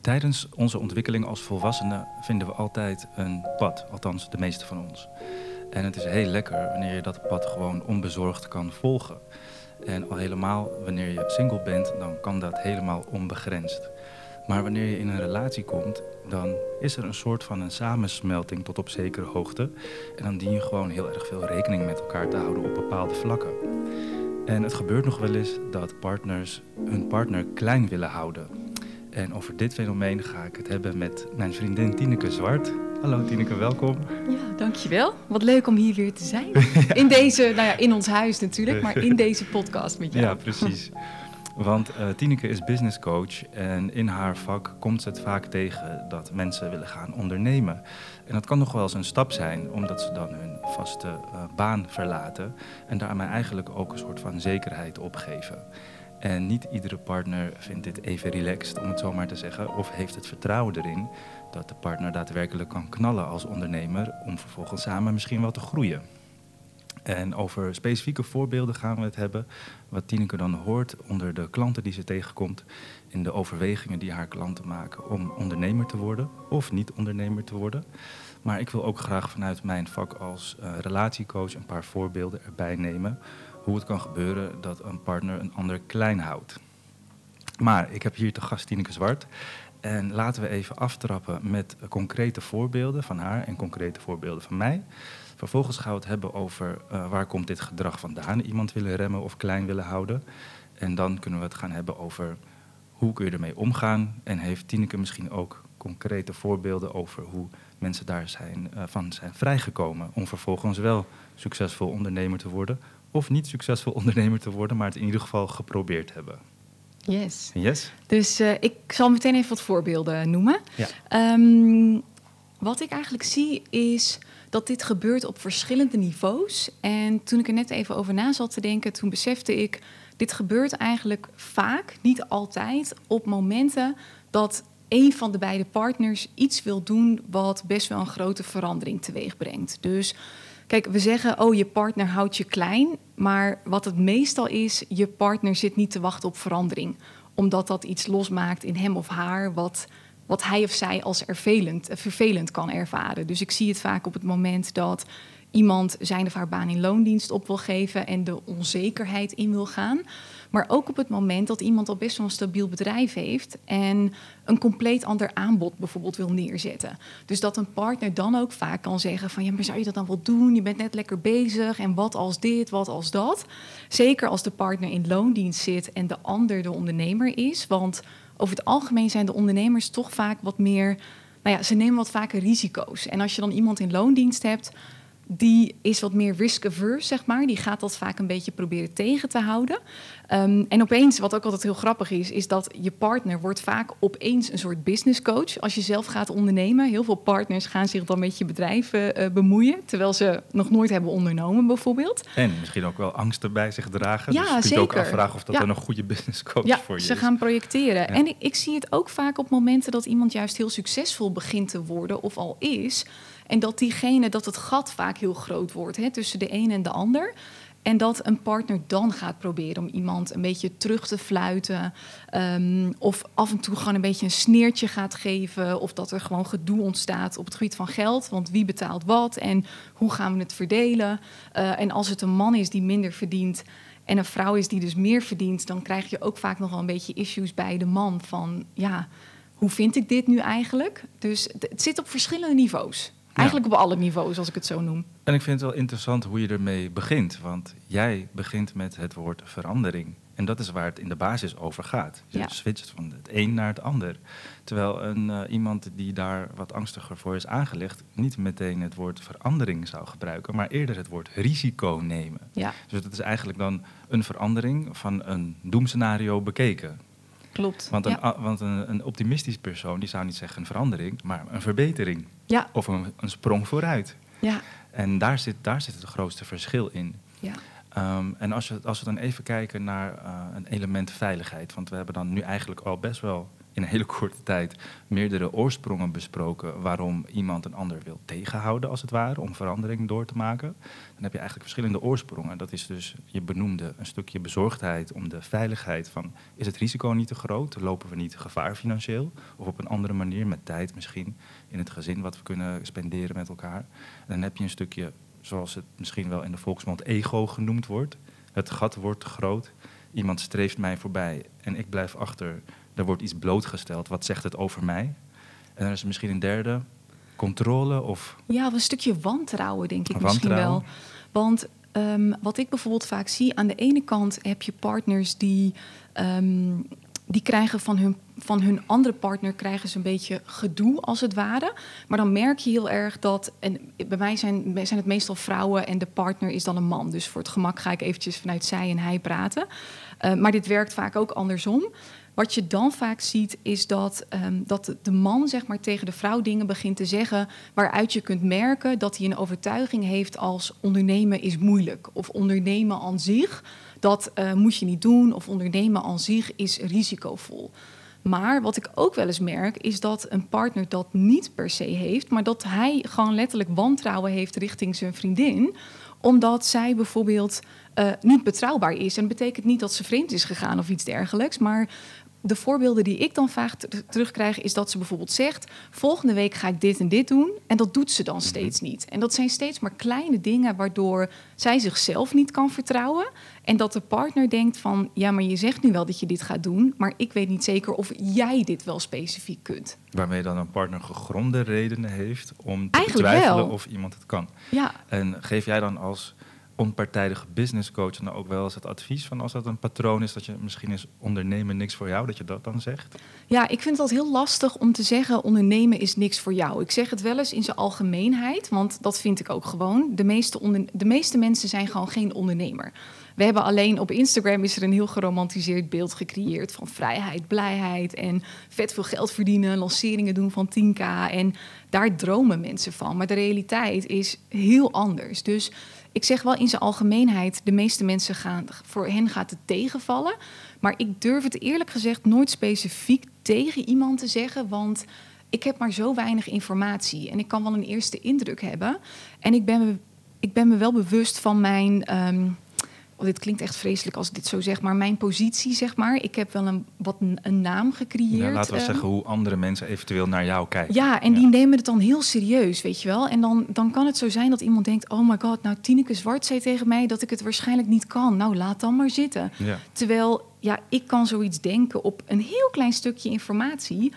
Tijdens onze ontwikkeling als volwassenen vinden we altijd een pad, althans de meeste van ons. En het is heel lekker wanneer je dat pad gewoon onbezorgd kan volgen. En al helemaal wanneer je single bent, dan kan dat helemaal onbegrensd. Maar wanneer je in een relatie komt, dan is er een soort van een samensmelting tot op zekere hoogte. En dan dien je gewoon heel erg veel rekening met elkaar te houden op bepaalde vlakken. En het gebeurt nog wel eens dat partners hun partner klein willen houden. En over dit fenomeen ga ik het hebben met mijn vriendin Tineke Zwart. Hallo Tineke, welkom. Ja, dankjewel. Wat leuk om hier weer te zijn. In deze, nou ja, in ons huis natuurlijk, maar in deze podcast met jou. Ja, precies. Want uh, Tineke is business coach en in haar vak komt ze het vaak tegen dat mensen willen gaan ondernemen. En dat kan nog wel eens een stap zijn, omdat ze dan hun vaste uh, baan verlaten en daarmee eigenlijk ook een soort van zekerheid opgeven. En niet iedere partner vindt dit even relaxed, om het zo maar te zeggen, of heeft het vertrouwen erin dat de partner daadwerkelijk kan knallen als ondernemer om vervolgens samen misschien wel te groeien. En over specifieke voorbeelden gaan we het hebben, wat Tineke dan hoort onder de klanten die ze tegenkomt, in de overwegingen die haar klanten maken om ondernemer te worden of niet ondernemer te worden. Maar ik wil ook graag vanuit mijn vak als uh, relatiecoach een paar voorbeelden erbij nemen hoe het kan gebeuren dat een partner een ander klein houdt. Maar ik heb hier te gast Tineke Zwart. En laten we even aftrappen met concrete voorbeelden van haar en concrete voorbeelden van mij. Vervolgens gaan we het hebben over uh, waar komt dit gedrag vandaan, iemand willen remmen of klein willen houden. En dan kunnen we het gaan hebben over hoe kun je ermee omgaan. En heeft Tineke misschien ook concrete voorbeelden over hoe mensen daar zijn, uh, van zijn vrijgekomen om vervolgens wel succesvol ondernemer te worden of niet succesvol ondernemer te worden, maar het in ieder geval geprobeerd hebben. Yes. Yes. Dus uh, ik zal meteen even wat voorbeelden noemen. Ja. Um, wat ik eigenlijk zie is dat dit gebeurt op verschillende niveaus. En toen ik er net even over na zat te denken, toen besefte ik, dit gebeurt eigenlijk vaak, niet altijd, op momenten dat een van de beide partners iets wil doen wat best wel een grote verandering teweeg brengt. Dus Kijk, we zeggen, oh, je partner houdt je klein. Maar wat het meestal is, je partner zit niet te wachten op verandering. Omdat dat iets losmaakt in hem of haar, wat, wat hij of zij als vervelend, vervelend kan ervaren. Dus ik zie het vaak op het moment dat iemand zijn of haar baan in loondienst op wil geven en de onzekerheid in wil gaan. Maar ook op het moment dat iemand al best wel een stabiel bedrijf heeft en een compleet ander aanbod bijvoorbeeld wil neerzetten. Dus dat een partner dan ook vaak kan zeggen van ja, maar zou je dat dan wel doen? Je bent net lekker bezig en wat als dit, wat als dat? Zeker als de partner in loondienst zit en de ander de ondernemer is. Want over het algemeen zijn de ondernemers toch vaak wat meer. Nou ja, ze nemen wat vaker risico's. En als je dan iemand in loondienst hebt, die is wat meer risk-averse, zeg maar. Die gaat dat vaak een beetje proberen tegen te houden. Um, en opeens, wat ook altijd heel grappig is, is dat je partner wordt vaak opeens een soort business coach als je zelf gaat ondernemen. Heel veel partners gaan zich dan met je bedrijf uh, bemoeien, terwijl ze nog nooit hebben ondernomen, bijvoorbeeld. En misschien ook wel angsten bij zich dragen. Ja, dus je kunt zeker. ook afvragen of dat ja. dan een goede business coach ja, voor je ze is. gaan projecteren. Ja. En ik, ik zie het ook vaak op momenten dat iemand juist heel succesvol begint te worden of al is. En dat diegene, dat het gat vaak heel groot wordt hè, tussen de een en de ander. En dat een partner dan gaat proberen om iemand een beetje terug te fluiten. Um, of af en toe gewoon een beetje een sneertje gaat geven. Of dat er gewoon gedoe ontstaat op het gebied van geld. Want wie betaalt wat en hoe gaan we het verdelen? Uh, en als het een man is die minder verdient en een vrouw is die dus meer verdient, dan krijg je ook vaak nog wel een beetje issues bij de man van ja, hoe vind ik dit nu eigenlijk? Dus het zit op verschillende niveaus. Eigenlijk op alle niveaus, als ik het zo noem. En ik vind het wel interessant hoe je ermee begint. Want jij begint met het woord verandering. En dat is waar het in de basis over gaat. Je Ja. switcht van het een naar het ander. Terwijl een, uh, iemand die daar wat angstiger voor is aangelegd... niet meteen het woord verandering zou gebruiken... maar eerder het woord risico nemen. Ja, Dus dat is eigenlijk dan een verandering van een doemscenario bekeken. Klopt. Want, een, ja. want een, een optimistisch persoon die zou niet zeggen een verandering... maar een verbetering Ja, of een, een sprong vooruit. ja, En daar zit, daar zit het grootste verschil in. ja. Um, en als we, als we dan even kijken naar uh, een element veiligheid, want we hebben dan nu eigenlijk al best wel in een hele korte tijd meerdere oorsprongen besproken waarom iemand een ander wil tegenhouden, als het ware, om verandering door te maken. Dan heb je eigenlijk verschillende oorsprongen. Dat is dus, je benoemde een stukje bezorgdheid om de veiligheid van, is het risico niet te groot? Lopen we niet gevaar financieel? Of op een andere manier, met tijd misschien, in het gezin wat we kunnen spenderen met elkaar. Dan heb je een stukje, zoals het misschien wel in de volksmond ego genoemd wordt. Het gat wordt te groot. Iemand streeft mij voorbij en ik blijf achter. Er wordt iets blootgesteld. Wat zegt het over mij? En dan is er misschien een derde, controle of... Ja, een stukje wantrouwen, denk ik misschien wel. Want ehm, wat ik bijvoorbeeld vaak zie, aan de ene kant heb je partners die, ehm, die krijgen van hun, van hun andere partner krijgen ze een beetje gedoe als het ware. Maar dan merk je heel erg dat, en bij mij zijn, zijn het meestal vrouwen en de partner is dan een man. Dus voor het gemak ga ik eventjes vanuit zij en hij praten. Uh, maar dit werkt vaak ook andersom. Wat je dan vaak ziet, is dat, um, dat de man zeg maar, tegen de vrouw dingen begint te zeggen. waaruit je kunt merken dat hij een overtuiging heeft als ondernemen is moeilijk. Of ondernemen aan zich, dat uh, moet je niet doen. Of ondernemen aan zich is risicovol. Maar wat ik ook wel eens merk, is dat een partner dat niet per se heeft, maar dat hij gewoon letterlijk wantrouwen heeft richting zijn vriendin omdat zij bijvoorbeeld uh, niet betrouwbaar is. En dat betekent niet dat ze vreemd is gegaan of iets dergelijks. Maar de voorbeelden die ik dan vaak terugkrijg, is dat ze bijvoorbeeld zegt: Volgende week ga ik dit en dit doen. En dat doet ze dan mhm. steeds niet. En dat zijn steeds maar kleine dingen waardoor zij zichzelf niet kan vertrouwen. En dat de partner denkt: van ja, maar je zegt nu wel dat je dit gaat doen, maar ik weet niet zeker of jij dit wel specifiek kunt. Waarmee dan een partner gegronde redenen heeft om te twijfelen of iemand het kan. Ja. En geef jij dan als onpartijdige businesscoach dan ook wel eens het advies van als dat een patroon is dat je misschien is ondernemen niks voor jou, dat je dat dan zegt? Ja, ik vind altijd heel lastig om te zeggen ondernemen is niks voor jou. Ik zeg het wel eens in zijn algemeenheid, want dat vind ik ook gewoon. De meeste, de meeste mensen zijn gewoon geen ondernemer. We hebben alleen op Instagram is er een heel geromantiseerd beeld gecreëerd van vrijheid, blijheid en vet veel geld verdienen, lanceringen doen van 10k. En daar dromen mensen van. Maar de realiteit is heel anders. Dus ik zeg wel in zijn algemeenheid, de meeste mensen gaan, voor hen gaat het tegenvallen. Maar ik durf het eerlijk gezegd nooit specifiek tegen iemand te zeggen, want ik heb maar zo weinig informatie. En ik kan wel een eerste indruk hebben. En ik ben me, ik ben me wel bewust van mijn. Um, oh, dit klinkt echt vreselijk als ik dit zo zeg, maar mijn positie, zeg maar. Ik heb wel een, wat een, naam gecreëerd. Ja, laten we uh, zeggen hoe andere mensen eventueel naar jou kijken. Ja, en die nemen het dan heel serieus, weet je wel. En dan, dan kan het zo zijn dat iemand denkt... oh my god, nou Tineke Zwart zei tegen mij dat ik het waarschijnlijk niet kan. Nou, laat dan maar zitten. Ja. Terwijl, ja, ik kan zoiets denken op een heel klein stukje informatie...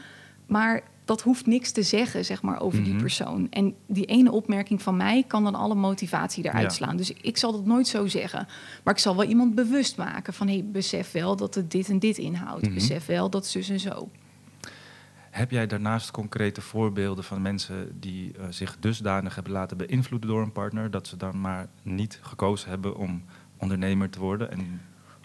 maar dat hoeft niks te zeggen, zeg maar, over die mhm. persoon. En die ene opmerking van mij kan dan alle motivatie eruit slaan. Dus ik zal dat nooit zo zeggen. Maar ik zal wel iemand bewust maken van... hé, hey, besef wel dat het dit en dit inhoudt. Mhm. Besef wel dat zus en zo. Heb jij daarnaast concrete voorbeelden van mensen die uh, zich dusdanig hebben laten beïnvloeden door een partner... dat ze dan maar niet gekozen hebben om ondernemer te worden... en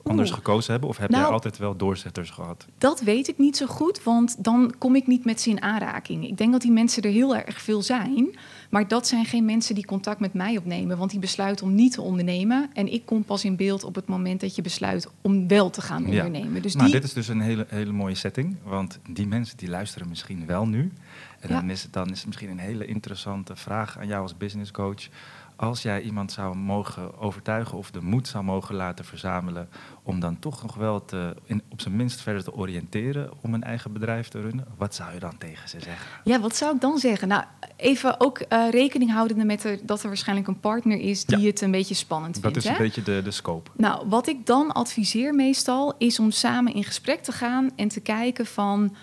anders gekozen hebben? Of heb nou, jij altijd wel doorzetters gehad? Dat weet ik niet zo goed, want dan kom ik niet met ze in aanraking. Ik denk dat die mensen er heel erg veel zijn. Maar dat zijn geen mensen die contact met mij opnemen, want die besluiten om niet te ondernemen. En ik kom pas in beeld op het moment dat je besluit om wel te gaan ondernemen. Ja. Dus nou, dit is dus een hele, hele mooie setting, want die mensen die luisteren misschien wel nu. En dan, is dan is het misschien een hele interessante vraag aan jou als business coach als jij iemand zou mogen overtuigen of de moed zou mogen laten verzamelen om dan toch nog wel te, in, op zijn minst verder te oriënteren om een eigen bedrijf te runnen, wat zou je dan tegen ze zeggen? Ja, wat zou ik dan zeggen? Nou, even ook uh, rekening houdende met dat er waarschijnlijk een partner is die het een beetje spannend vindt. Dat is een beetje de, de scope. Nou, wat ik dan adviseer meestal is om samen in gesprek te gaan en te kijken van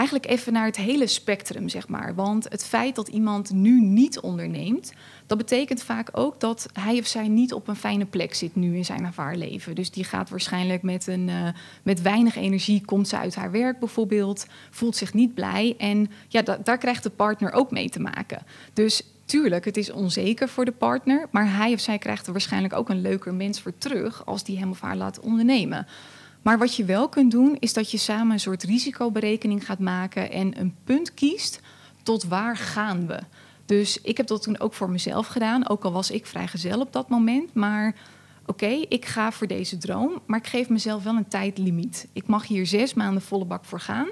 eigenlijk even naar het hele spectrum, zeg maar. Want het feit dat iemand nu niet onderneemt, dat betekent vaak ook dat hij of zij niet op een fijne plek zit nu in zijn of leven. Dus die gaat waarschijnlijk met, een, uh, met weinig energie, komt ze uit haar werk bijvoorbeeld, voelt zich niet blij. En ja, da daar krijgt de partner ook mee te maken. Dus tuurlijk, het is onzeker voor de partner, maar hij of zij krijgt er waarschijnlijk ook een leuker mens voor terug als die hem of haar laat ondernemen. Maar wat je wel kunt doen, is dat je samen een soort risicoberekening gaat maken en een punt kiest tot waar gaan we. Dus ik heb dat toen ook voor mezelf gedaan, ook al was ik vrijgezel op dat moment. Maar oké, ik ga voor deze droom, maar ik geef mezelf wel een tijdlimiet. Ik mag hier zes maanden volle bak voor gaan.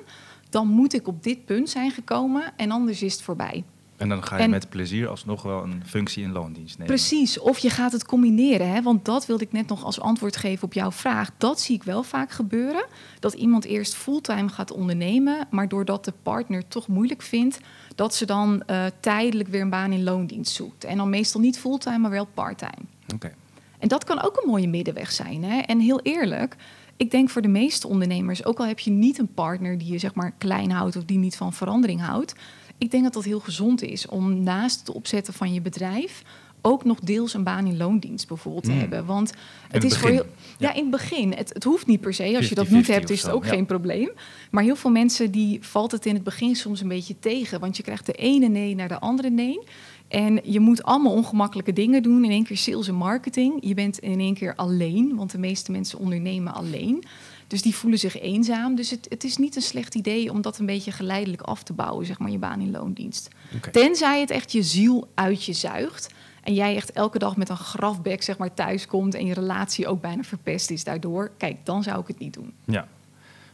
Dan moet ik op dit punt zijn gekomen en anders is het voorbij. En dan ga je En- met plezier alsnog wel een functie in loondienst nemen. Precies, of je gaat het combineren. Hè? Want dat wilde ik net nog als antwoord geven op jouw vraag. Dat zie ik wel vaak gebeuren. Dat iemand eerst fulltime gaat ondernemen, maar doordat de partner toch moeilijk vindt, dat ze dan eh, tijdelijk weer een baan in loondienst zoekt. En dan meestal niet fulltime, maar wel parttime. Oké. En dat kan ook een mooie middenweg zijn. Hè? En heel eerlijk, ik denk voor de meeste ondernemers, ook al heb je niet een partner die je zeg maar klein houdt of die niet van verandering houdt, ik denk dat dat heel gezond is om naast het opzetten van je bedrijf ook nog deels een baan in loondienst bijvoorbeeld te Mm. hebben. Want het, het is voor heel. Ja, in het begin. Het, het hoeft niet per se. Als je dat 50-50 niet hebt, is het ook ja. geen probleem. Maar heel veel mensen die valt het in het begin soms een beetje tegen. Want je krijgt de ene nee naar de andere nee. En je moet allemaal ongemakkelijke dingen doen. In één keer sales en marketing. Je bent in één keer alleen, want de meeste mensen ondernemen alleen. Dus die voelen zich eenzaam. Dus het, het is niet een slecht idee om dat een beetje geleidelijk af te bouwen, zeg maar, je baan in loondienst. Tenzij het echt je ziel uit je zuigt. En jij echt elke dag met een grafbek zeg maar, thuis komt en je relatie ook bijna verpest is daardoor. Kijk, dan zou ik het niet doen. Ja.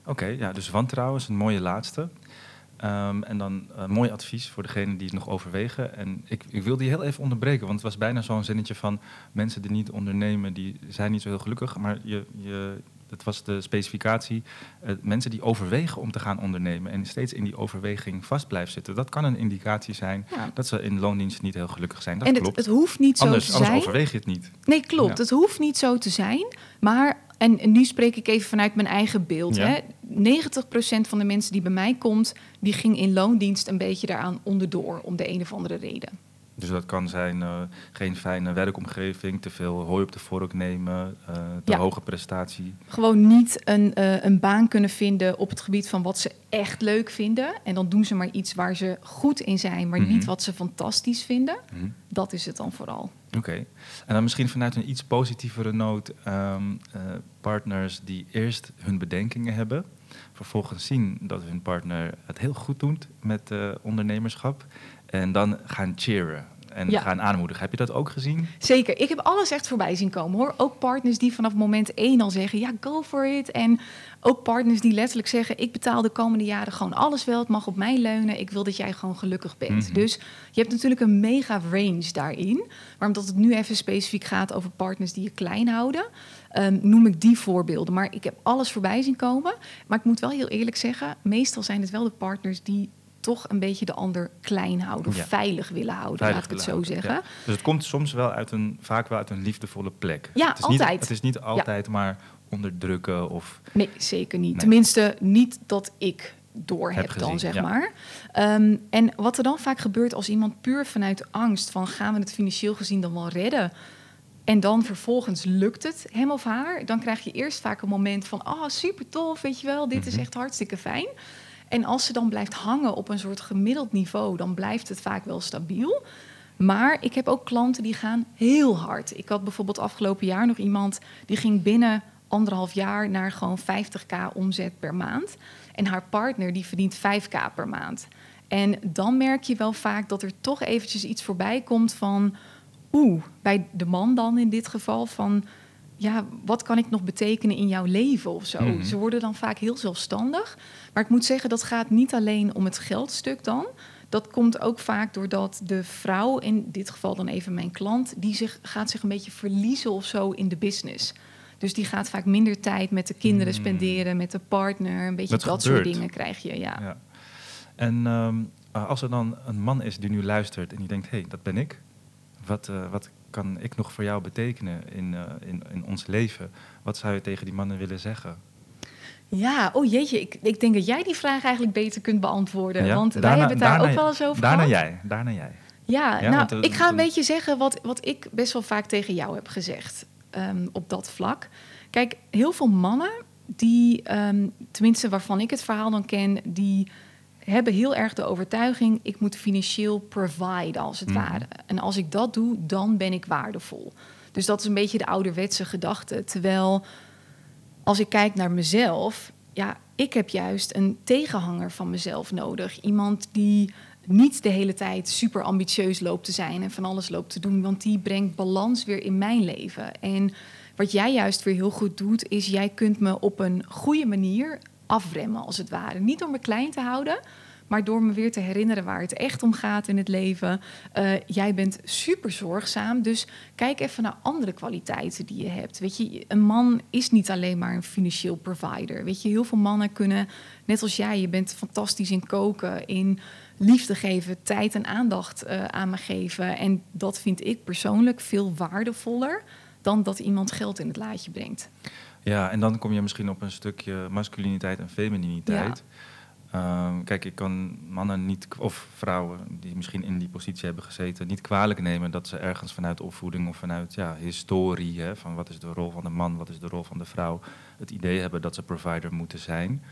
Oké, ja, dus wantrouwen is een mooie laatste. Ehm, en dan een mooi advies voor degenen die het nog overwegen. En ik, ik wil die heel even onderbreken, want het was bijna zo'n zinnetje van... mensen die niet ondernemen, die zijn niet zo heel gelukkig. Maar je, je, het was de specificatie, eh, mensen die overwegen om te gaan ondernemen... en steeds in die overweging vast blijven zitten. Dat kan een indicatie zijn Ja. dat ze in loondienst niet heel gelukkig zijn. Dat en het, klopt. het hoeft niet zo anders, te anders zijn. overweeg je het niet. Nee, klopt. Ja. Het hoeft niet zo te zijn. Maar, en, en nu spreek ik even vanuit mijn eigen beeld. Ja. Hè. 90% van de mensen die bij mij komt, die ging in loondienst een beetje daaraan onderdoor. Om de een of andere reden. Dus dat kan zijn eh, geen fijne werkomgeving, te veel hooi op de vork nemen, eh te Ja. hoge prestatie. Gewoon niet een, eh, een baan kunnen vinden op het gebied van wat ze echt leuk vinden. En dan doen ze maar iets waar ze goed in zijn, maar Mhm. niet wat ze fantastisch vinden. Hm. Dat is het dan vooral. Oké. En dan misschien vanuit een iets positievere noot ehm, eh, partners die eerst hun bedenkingen hebben, vervolgens zien dat hun partner het heel goed doet met ondernemerschap en dan gaan cheeren en Ja. gaan aanmoedigen. Heb je dat ook gezien? Zeker. Ik heb alles echt voorbij zien komen hoor. Ook partners die vanaf moment één al zeggen: ja, go for it. En ook partners die letterlijk zeggen: ik betaal de komende jaren gewoon alles wel. Het mag op mij leunen. Ik wil dat jij gewoon gelukkig bent. Mhm. Dus je hebt natuurlijk een mega range daarin. Maar omdat het nu even specifiek gaat over partners die je klein houden, ehm, noem ik die voorbeelden. Maar ik heb alles voorbij zien komen. Maar ik moet wel heel eerlijk zeggen: meestal zijn het wel de partners die toch een beetje de ander klein houden of Ja. veilig willen houden, Veilig laat ik het zo houden, zeggen. ja. Dus het komt soms wel uit een, vaak wel uit een liefdevolle plek. Ja, het is Niet, altijd. het is niet altijd maar onderdrukken of... Nee, zeker niet. Nee. Tenminste, niet dat ik door Heb heb, dan, zeg ja. maar. Ehm, en wat er dan vaak gebeurt als iemand puur vanuit angst van gaan we het financieel gezien dan wel redden? En dan vervolgens lukt het hem of haar, dan krijg je eerst vaak een moment van oh super tof, weet je wel, dit is Mhm. echt hartstikke fijn. En als ze dan blijft hangen op een soort gemiddeld niveau, dan blijft het vaak wel stabiel. Maar ik heb ook klanten die gaan heel hard. Ik had bijvoorbeeld afgelopen jaar nog iemand die ging binnen anderhalf jaar naar gewoon 50k omzet per maand. En haar partner die verdient 5k per maand. En dan merk je wel vaak dat er toch eventjes iets voorbij komt van... Oeh, bij de man dan in dit geval van... Ja, wat kan ik nog betekenen in jouw leven of zo? Mhm. Ze worden dan vaak heel zelfstandig. Maar ik moet zeggen, dat gaat niet alleen om het geldstuk dan. Dat komt ook vaak doordat de vrouw, in dit geval dan even mijn klant... die zich, gaat zich een beetje verliezen of zo in de business. Dus die gaat vaak minder tijd met de kinderen Mm. spenderen, met de partner. Een beetje Dat dat, soort dingen krijg je, ja. Ja. En ehm, uh, als er dan een man is die nu luistert en die denkt, hé, hey, dat ben ik. Wat, uh, wat kan ik nog voor jou betekenen in, uh, in, in ons leven? Wat zou je tegen die mannen willen zeggen? Ja, oh jeetje, ik, ik denk dat jij die vraag eigenlijk beter kunt beantwoorden. Ja, Want daarna- wij hebben het daar daarna- ook wel eens over Daarna gehad. jij, daarna jij. Ja, Ja, nou, want, eh, ik ga een beetje zeggen wat, wat ik best wel vaak tegen jou heb gezegd ehm, op dat vlak. Kijk, heel veel mannen, die, ehm, tenminste waarvan ik het verhaal dan ken, die hebben heel erg de overtuiging: ik moet financieel provide als het Mhm. ware. En als ik dat doe, dan ben ik waardevol. Dus dat is een beetje de ouderwetse gedachte. Terwijl als ik kijk naar mezelf, ja, ik heb juist een tegenhanger van mezelf nodig. Iemand die niet de hele tijd super ambitieus loopt te zijn en van alles loopt te doen, want die brengt balans weer in mijn leven. En wat jij juist weer heel goed doet, is jij kunt me op een goede manier afremmen, als het ware. Niet door me klein te houden, maar door me weer te herinneren waar het echt om gaat in het leven. Uh, jij bent super zorgzaam, dus kijk even naar andere kwaliteiten die je hebt. Weet je, een man is niet alleen maar een financieel provider. Weet je, heel veel mannen kunnen, net als jij, je bent fantastisch in koken, in liefde geven, tijd en aandacht uh, aan me geven. En dat vind ik persoonlijk veel waardevoller dan dat iemand geld in het laadje brengt. Ja, en dan kom je misschien op een stukje masculiniteit en femininiteit. Ehm, kijk, ik kan mannen niet, of vrouwen die misschien in die positie hebben gezeten, niet kwalijk nemen dat ze ergens vanuit opvoeding of vanuit ja, historie, hè, van wat is de rol van de man, wat is de rol van de vrouw, het idee hebben dat ze provider moeten zijn.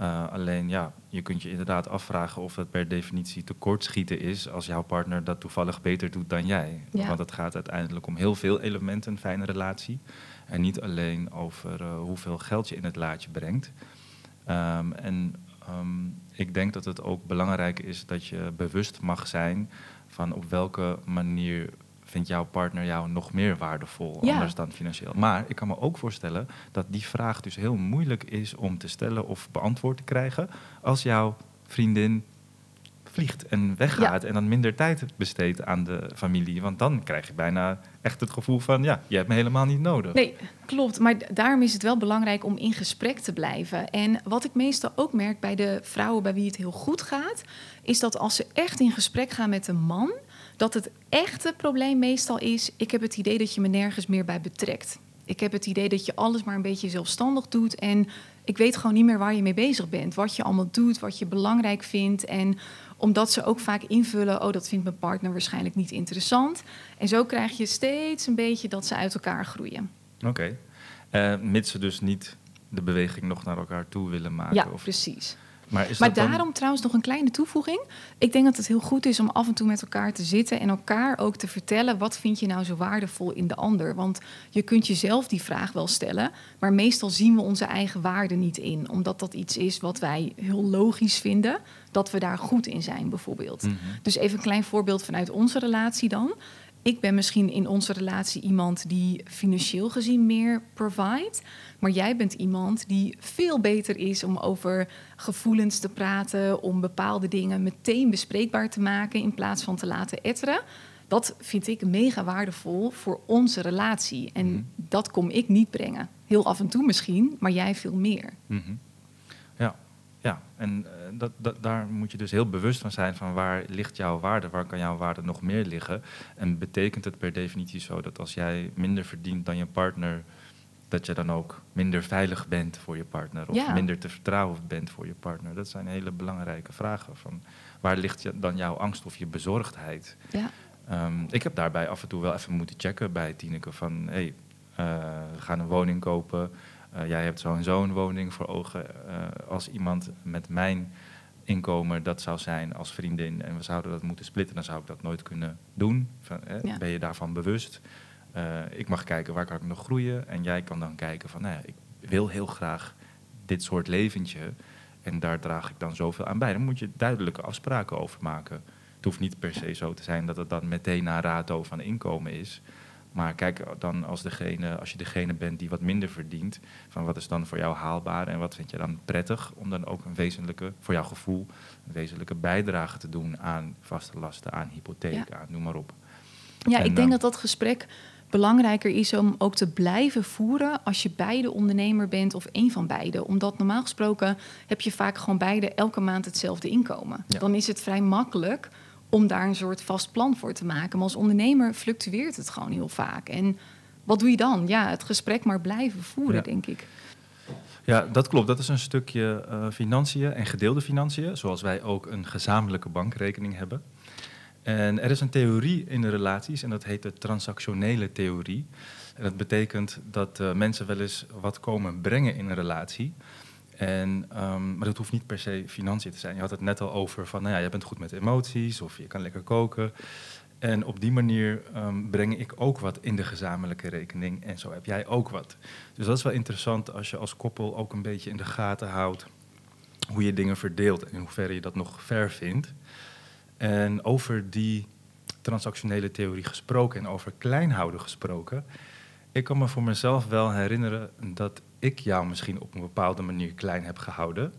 Uh, alleen ja, je kunt je inderdaad afvragen of het per definitie tekortschieten is als jouw partner dat toevallig beter doet dan jij. Want het gaat uiteindelijk om heel veel elementen, een fijne relatie. En niet alleen over uh, hoeveel geld je in het laadje brengt. Um, en um, ik denk dat het ook belangrijk is dat je bewust mag zijn van op welke manier vindt jouw partner jou nog meer waardevol, ja. anders dan financieel. Maar ik kan me ook voorstellen dat die vraag dus heel moeilijk is om te stellen of beantwoord te krijgen als jouw vriendin vliegt en weggaat en dan minder tijd besteedt aan de familie. Want dan krijg je bijna echt het gevoel van, ja, je hebt me helemaal niet nodig. Nee, klopt. Maar daarom is het wel belangrijk om in gesprek te blijven. En wat ik meestal ook merk bij de vrouwen bij wie het heel goed gaat, is dat als ze echt in gesprek gaan met een man, dat het echte probleem meestal is: ik heb het idee dat je me nergens meer bij betrekt. Ik heb het idee dat je alles maar een beetje zelfstandig doet. En ik weet gewoon niet meer waar je mee bezig bent. Wat je allemaal doet, wat je belangrijk vindt. En omdat ze ook vaak invullen: oh, dat vindt mijn partner waarschijnlijk niet interessant. En zo krijg je steeds een beetje dat ze uit elkaar groeien. Oké. Okay. Uh, mits ze dus niet de beweging nog naar elkaar toe willen maken. Ja, of... precies. Maar, maar daarom trouwens nog een kleine toevoeging. Ik denk dat het heel goed is om af en toe met elkaar te zitten en elkaar ook te vertellen wat vind je nou zo waardevol in de ander. Want je kunt jezelf die vraag wel stellen, maar meestal zien we onze eigen waarde niet in, omdat dat iets is wat wij heel logisch vinden dat we daar goed in zijn, bijvoorbeeld. Mhm. Dus even een klein voorbeeld vanuit onze relatie dan ik ben misschien in onze relatie iemand die financieel gezien meer provide. Maar jij bent iemand die veel beter is om over gevoelens te praten, om bepaalde dingen meteen bespreekbaar te maken in plaats van te laten etteren. Dat vind ik mega waardevol voor onze relatie. En mhm. dat kom ik niet brengen. Heel af en toe misschien, maar jij veel meer. Mm ja, en eh, dat, dat, daar moet je dus heel bewust van zijn van waar ligt jouw waarde, waar kan jouw waarde nog meer liggen. En betekent het per definitie zo dat als jij minder verdient dan je partner, dat je dan ook minder veilig bent voor je partner of minder te vertrouwen bent voor je partner? Dat zijn hele belangrijke vragen. Van waar ligt dan jouw angst of je bezorgdheid? Ja. Um, ik heb daarbij af en toe wel even moeten checken bij Tineke van hé, hey, uh, we gaan een woning kopen. Uh, jij hebt zo'n zo'n woning voor ogen. Uh, als iemand met mijn inkomen dat zou zijn als vriendin en we zouden dat moeten splitten, dan zou ik dat nooit kunnen doen. Van, Ben je daarvan bewust? Uh, ik mag kijken waar kan ik nog groeien en jij kan dan kijken van, nou ja, ik wil heel graag dit soort leventje en daar draag ik dan zoveel aan bij. Dan moet je duidelijke afspraken over maken. Het hoeft niet per se zo te zijn dat het dan meteen naar rato van inkomen is. Maar kijk dan als, degene, als je degene bent die wat minder verdient, van wat is dan voor jou haalbaar en wat vind je dan prettig om dan ook een wezenlijke, voor jouw gevoel, een wezenlijke bijdrage te doen aan vaste lasten, aan hypotheek, aan noem maar op. Ja, ik denk dat dat gesprek belangrijker is om ook te blijven voeren als je beide ondernemer bent of één van beide. Omdat normaal gesproken heb je vaak gewoon beide elke maand hetzelfde inkomen. Dan is het vrij makkelijk om daar een soort vast plan voor te maken. Maar als ondernemer fluctueert het gewoon heel vaak. En wat doe je dan? Ja, het gesprek maar blijven voeren, denk ik. Ja, dat klopt. Dat is een stukje uh, financiën en gedeelde financiën, zoals wij ook een gezamenlijke bankrekening hebben. En er is een theorie in de relaties en dat heet de transactionele theorie. En dat betekent dat uh, mensen wel eens wat komen brengen in een relatie. En, um, maar dat hoeft niet per se financiën te zijn. Je had het net al over van, nou ja, je bent goed met emoties of je kan lekker koken. En op die manier um, breng ik ook wat in de gezamenlijke rekening en zo heb jij ook wat. Dus dat is wel interessant als je als koppel ook een beetje in de gaten houdt hoe je dingen verdeelt en in hoeverre je dat nog ver vindt. En over die transactionele theorie gesproken en over kleinhouden gesproken, Ik kan me voor mezelf wel herinneren dat ik jou misschien op een bepaalde manier klein heb gehouden.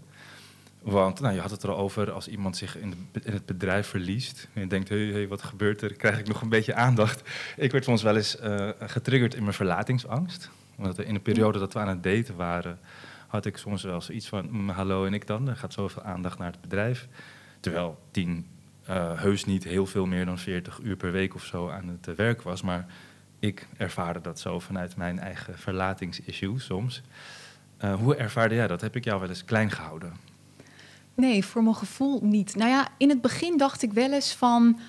Want nou, je had het er al over, als iemand zich in, het bedrijf verliest en je denkt, hé, hey, hey, wat gebeurt er? Krijg ik nog een beetje aandacht? Ik werd soms wel eens uh, getriggerd in mijn verlatingsangst. Want in de periode dat we aan het daten waren, had ik soms wel zoiets van, mm, hallo en ik dan? Er gaat zoveel aandacht naar het bedrijf. Terwijl tien uh, heus niet heel veel meer dan 40 uur per week of zo aan het werk was. Maar ik ervaarde dat zo vanuit mijn eigen verlatingsissue soms. Uh, hoe ervaarde jij dat? Heb ik jou wel eens klein gehouden? Nee, voor mijn gevoel niet. Nou ja, in het begin dacht ik wel eens van.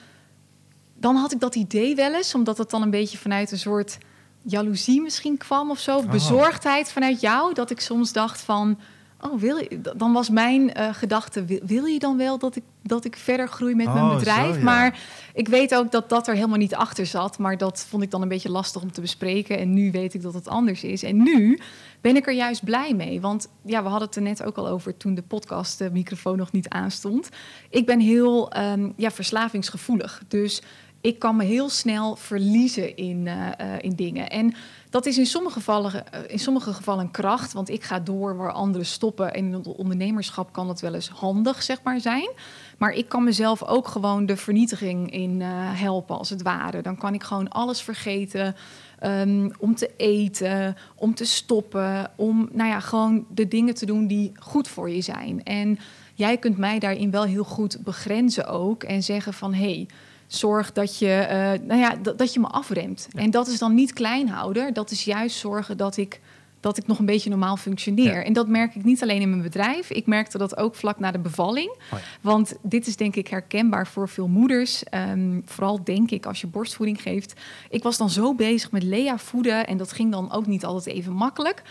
Dan had ik dat idee wel eens, omdat het dan een beetje vanuit een soort jaloezie misschien kwam of zo. Oh. Bezorgdheid vanuit jou. Dat ik soms dacht van Oh, wil je, dan was mijn uh, gedachte, wil, je dan wel dat ik, dat ik verder groei met mijn oh, bedrijf? Maar ik weet ook dat dat er helemaal niet achter zat. Maar dat vond ik dan een beetje lastig om te bespreken. En nu weet ik dat het anders is. En nu ben ik er juist blij mee. Want ja, we hadden het er net ook al over toen de podcast, de microfoon nog niet aanstond. Ik ben heel um, ja, verslavingsgevoelig. Dus ik kan me heel snel verliezen in, uh, uh, in dingen. En dat is in sommige, gevallen, eh, in sommige gevallen een kracht, want ik ga door waar anderen stoppen. En in het ondernemerschap kan dat wel eens handig, zeg maar, zijn. Maar ik kan mezelf ook gewoon de vernietiging in uh, helpen, als het ware. Dan kan ik gewoon alles vergeten. Um, om te eten, om te stoppen, om nou ja, gewoon de dingen te doen die goed voor je zijn. En jij kunt mij daarin wel heel goed begrenzen ook en zeggen van hé, hey, zorg dat je, uh, nou ja, dat je me afremt. En dat is dan niet kleinhouder. Dat is juist zorgen dat ik, dat ik nog een beetje normaal functioneer. En dat merk ik niet alleen in mijn bedrijf. Ik merkte dat ook vlak na de bevalling. Oh Want dit is denk ik herkenbaar voor veel moeders. Um, vooral denk ik als je borstvoeding geeft. Ik was dan zo bezig met Lea voeden. En dat ging dan ook niet altijd even makkelijk.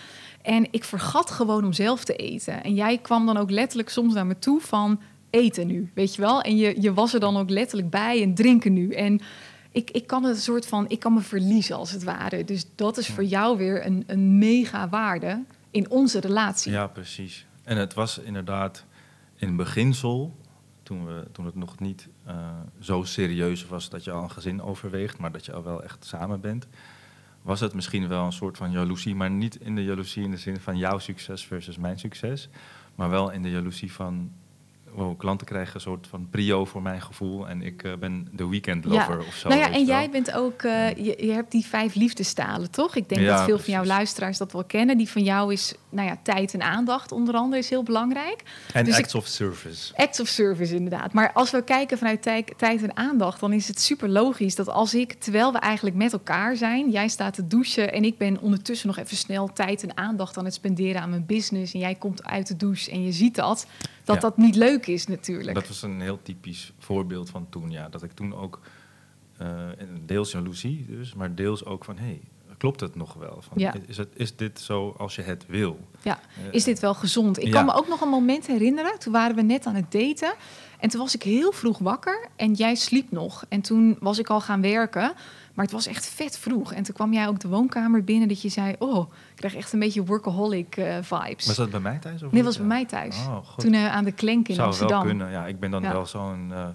En ik vergat gewoon om zelf te eten. En jij kwam dan ook letterlijk soms naar me toe van eten nu, weet je wel? En je, je was er dan ook letterlijk bij en drinken nu. En ik, ik kan het een soort van, ik kan me verliezen als het ware. Dus dat is voor jou weer een, een mega waarde in onze relatie. Ja, precies. En het was inderdaad in beginsel, toen, we, toen het nog niet uh, zo serieus was dat je al een gezin overweegt, maar dat je al wel echt samen bent, was het misschien wel een soort van jaloezie, maar niet in de jaloezie in de zin van jouw succes versus mijn succes, maar wel in de jaloezie van wow, klanten krijgen een soort van prio voor mijn gevoel. En ik uh, ben de weekend lover of zo. Nou ja, en jij bent ook, uh, je, je, hebt die vijf liefdestalen, toch? Ik denk ja, dat veel precies. van jouw luisteraars dat wel kennen. Die van jou is, nou ja, tijd en aandacht onder andere is heel belangrijk. En dus acts ik, of service. Acts of service, inderdaad. Maar als we kijken vanuit tijd, tijd en aandacht, dan is het super logisch dat als ik, terwijl we eigenlijk met elkaar zijn, jij staat te douchen en ik ben ondertussen nog even snel tijd en aandacht aan het spenderen aan mijn business. En jij komt uit de douche en je ziet dat dat ja. dat niet leuk is natuurlijk. Dat was een heel typisch voorbeeld van toen, ja. Dat ik toen ook, uh, deels jaloezie dus, maar deels ook van... Hey, klopt het nog wel? Van, ja. is, het, is dit zo als je het wil? Ja, uh, is dit wel gezond? Ik ja. kan me ook nog een moment herinneren. Toen waren we net aan het daten. En toen was ik heel vroeg wakker en jij sliep nog. En toen was ik al gaan werken. Maar het was echt vet vroeg. En toen kwam jij ook de woonkamer binnen dat je zei... oh, ik krijg echt een beetje workaholic uh, vibes. Was dat bij mij thuis? Of nee, was bij mij thuis. Oh, toen uh, aan de Klenk in Zou Amsterdam. Wel kunnen. Ja, ik ben dan ja. wel zo'n uh,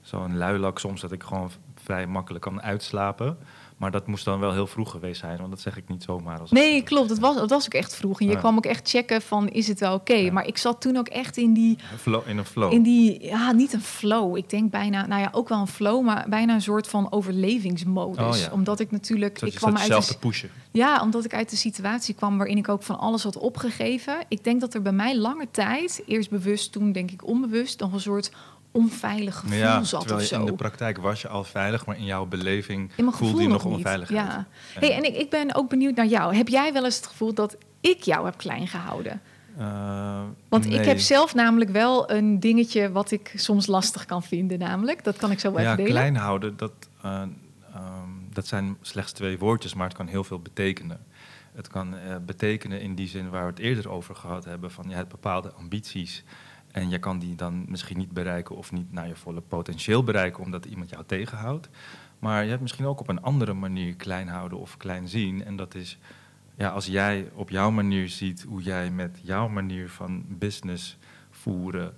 zo'n luilak soms... dat ik gewoon vrij makkelijk kan uitslapen... Maar dat moest dan wel heel vroeg geweest zijn, want dat zeg ik niet zomaar. Als nee, het... klopt. Dat was, dat was ook echt vroeg. En je ja. kwam ook echt checken van, is het wel oké? Okay? Ja. Maar ik zat toen ook echt in die... Flow, in een flow? In die, ja, niet een flow. Ik denk bijna, nou ja, ook wel een flow, maar bijna een soort van overlevingsmodus. Oh, ja. Omdat ik natuurlijk... Zodat ik kwam uit zelf te pushen. Ja, omdat ik uit de situatie kwam waarin ik ook van alles had opgegeven. Ik denk dat er bij mij lange tijd, eerst bewust, toen denk ik onbewust, nog een soort onveilig gevoel ja, zat of zo. In de praktijk was je al veilig, maar in jouw beleving in voelde je nog, nog onveiligheid. Ja. Hey, en ik, ik ben ook benieuwd naar jou. Heb jij wel eens het gevoel dat ik jou heb klein gehouden? Uh, Want nee. ik heb zelf namelijk wel een dingetje wat ik soms lastig kan vinden, namelijk. Dat kan ik zo wel ja, even delen. klein houden, dat, uh, um, dat zijn slechts twee woordjes, maar het kan heel veel betekenen. Het kan uh, betekenen in die zin waar we het eerder over gehad hebben, van je hebt bepaalde ambities en je kan die dan misschien niet bereiken of niet naar je volle potentieel bereiken omdat iemand jou tegenhoudt. Maar je hebt misschien ook op een andere manier klein houden of klein zien. En dat is ja, als jij op jouw manier ziet hoe jij met jouw manier van business voeren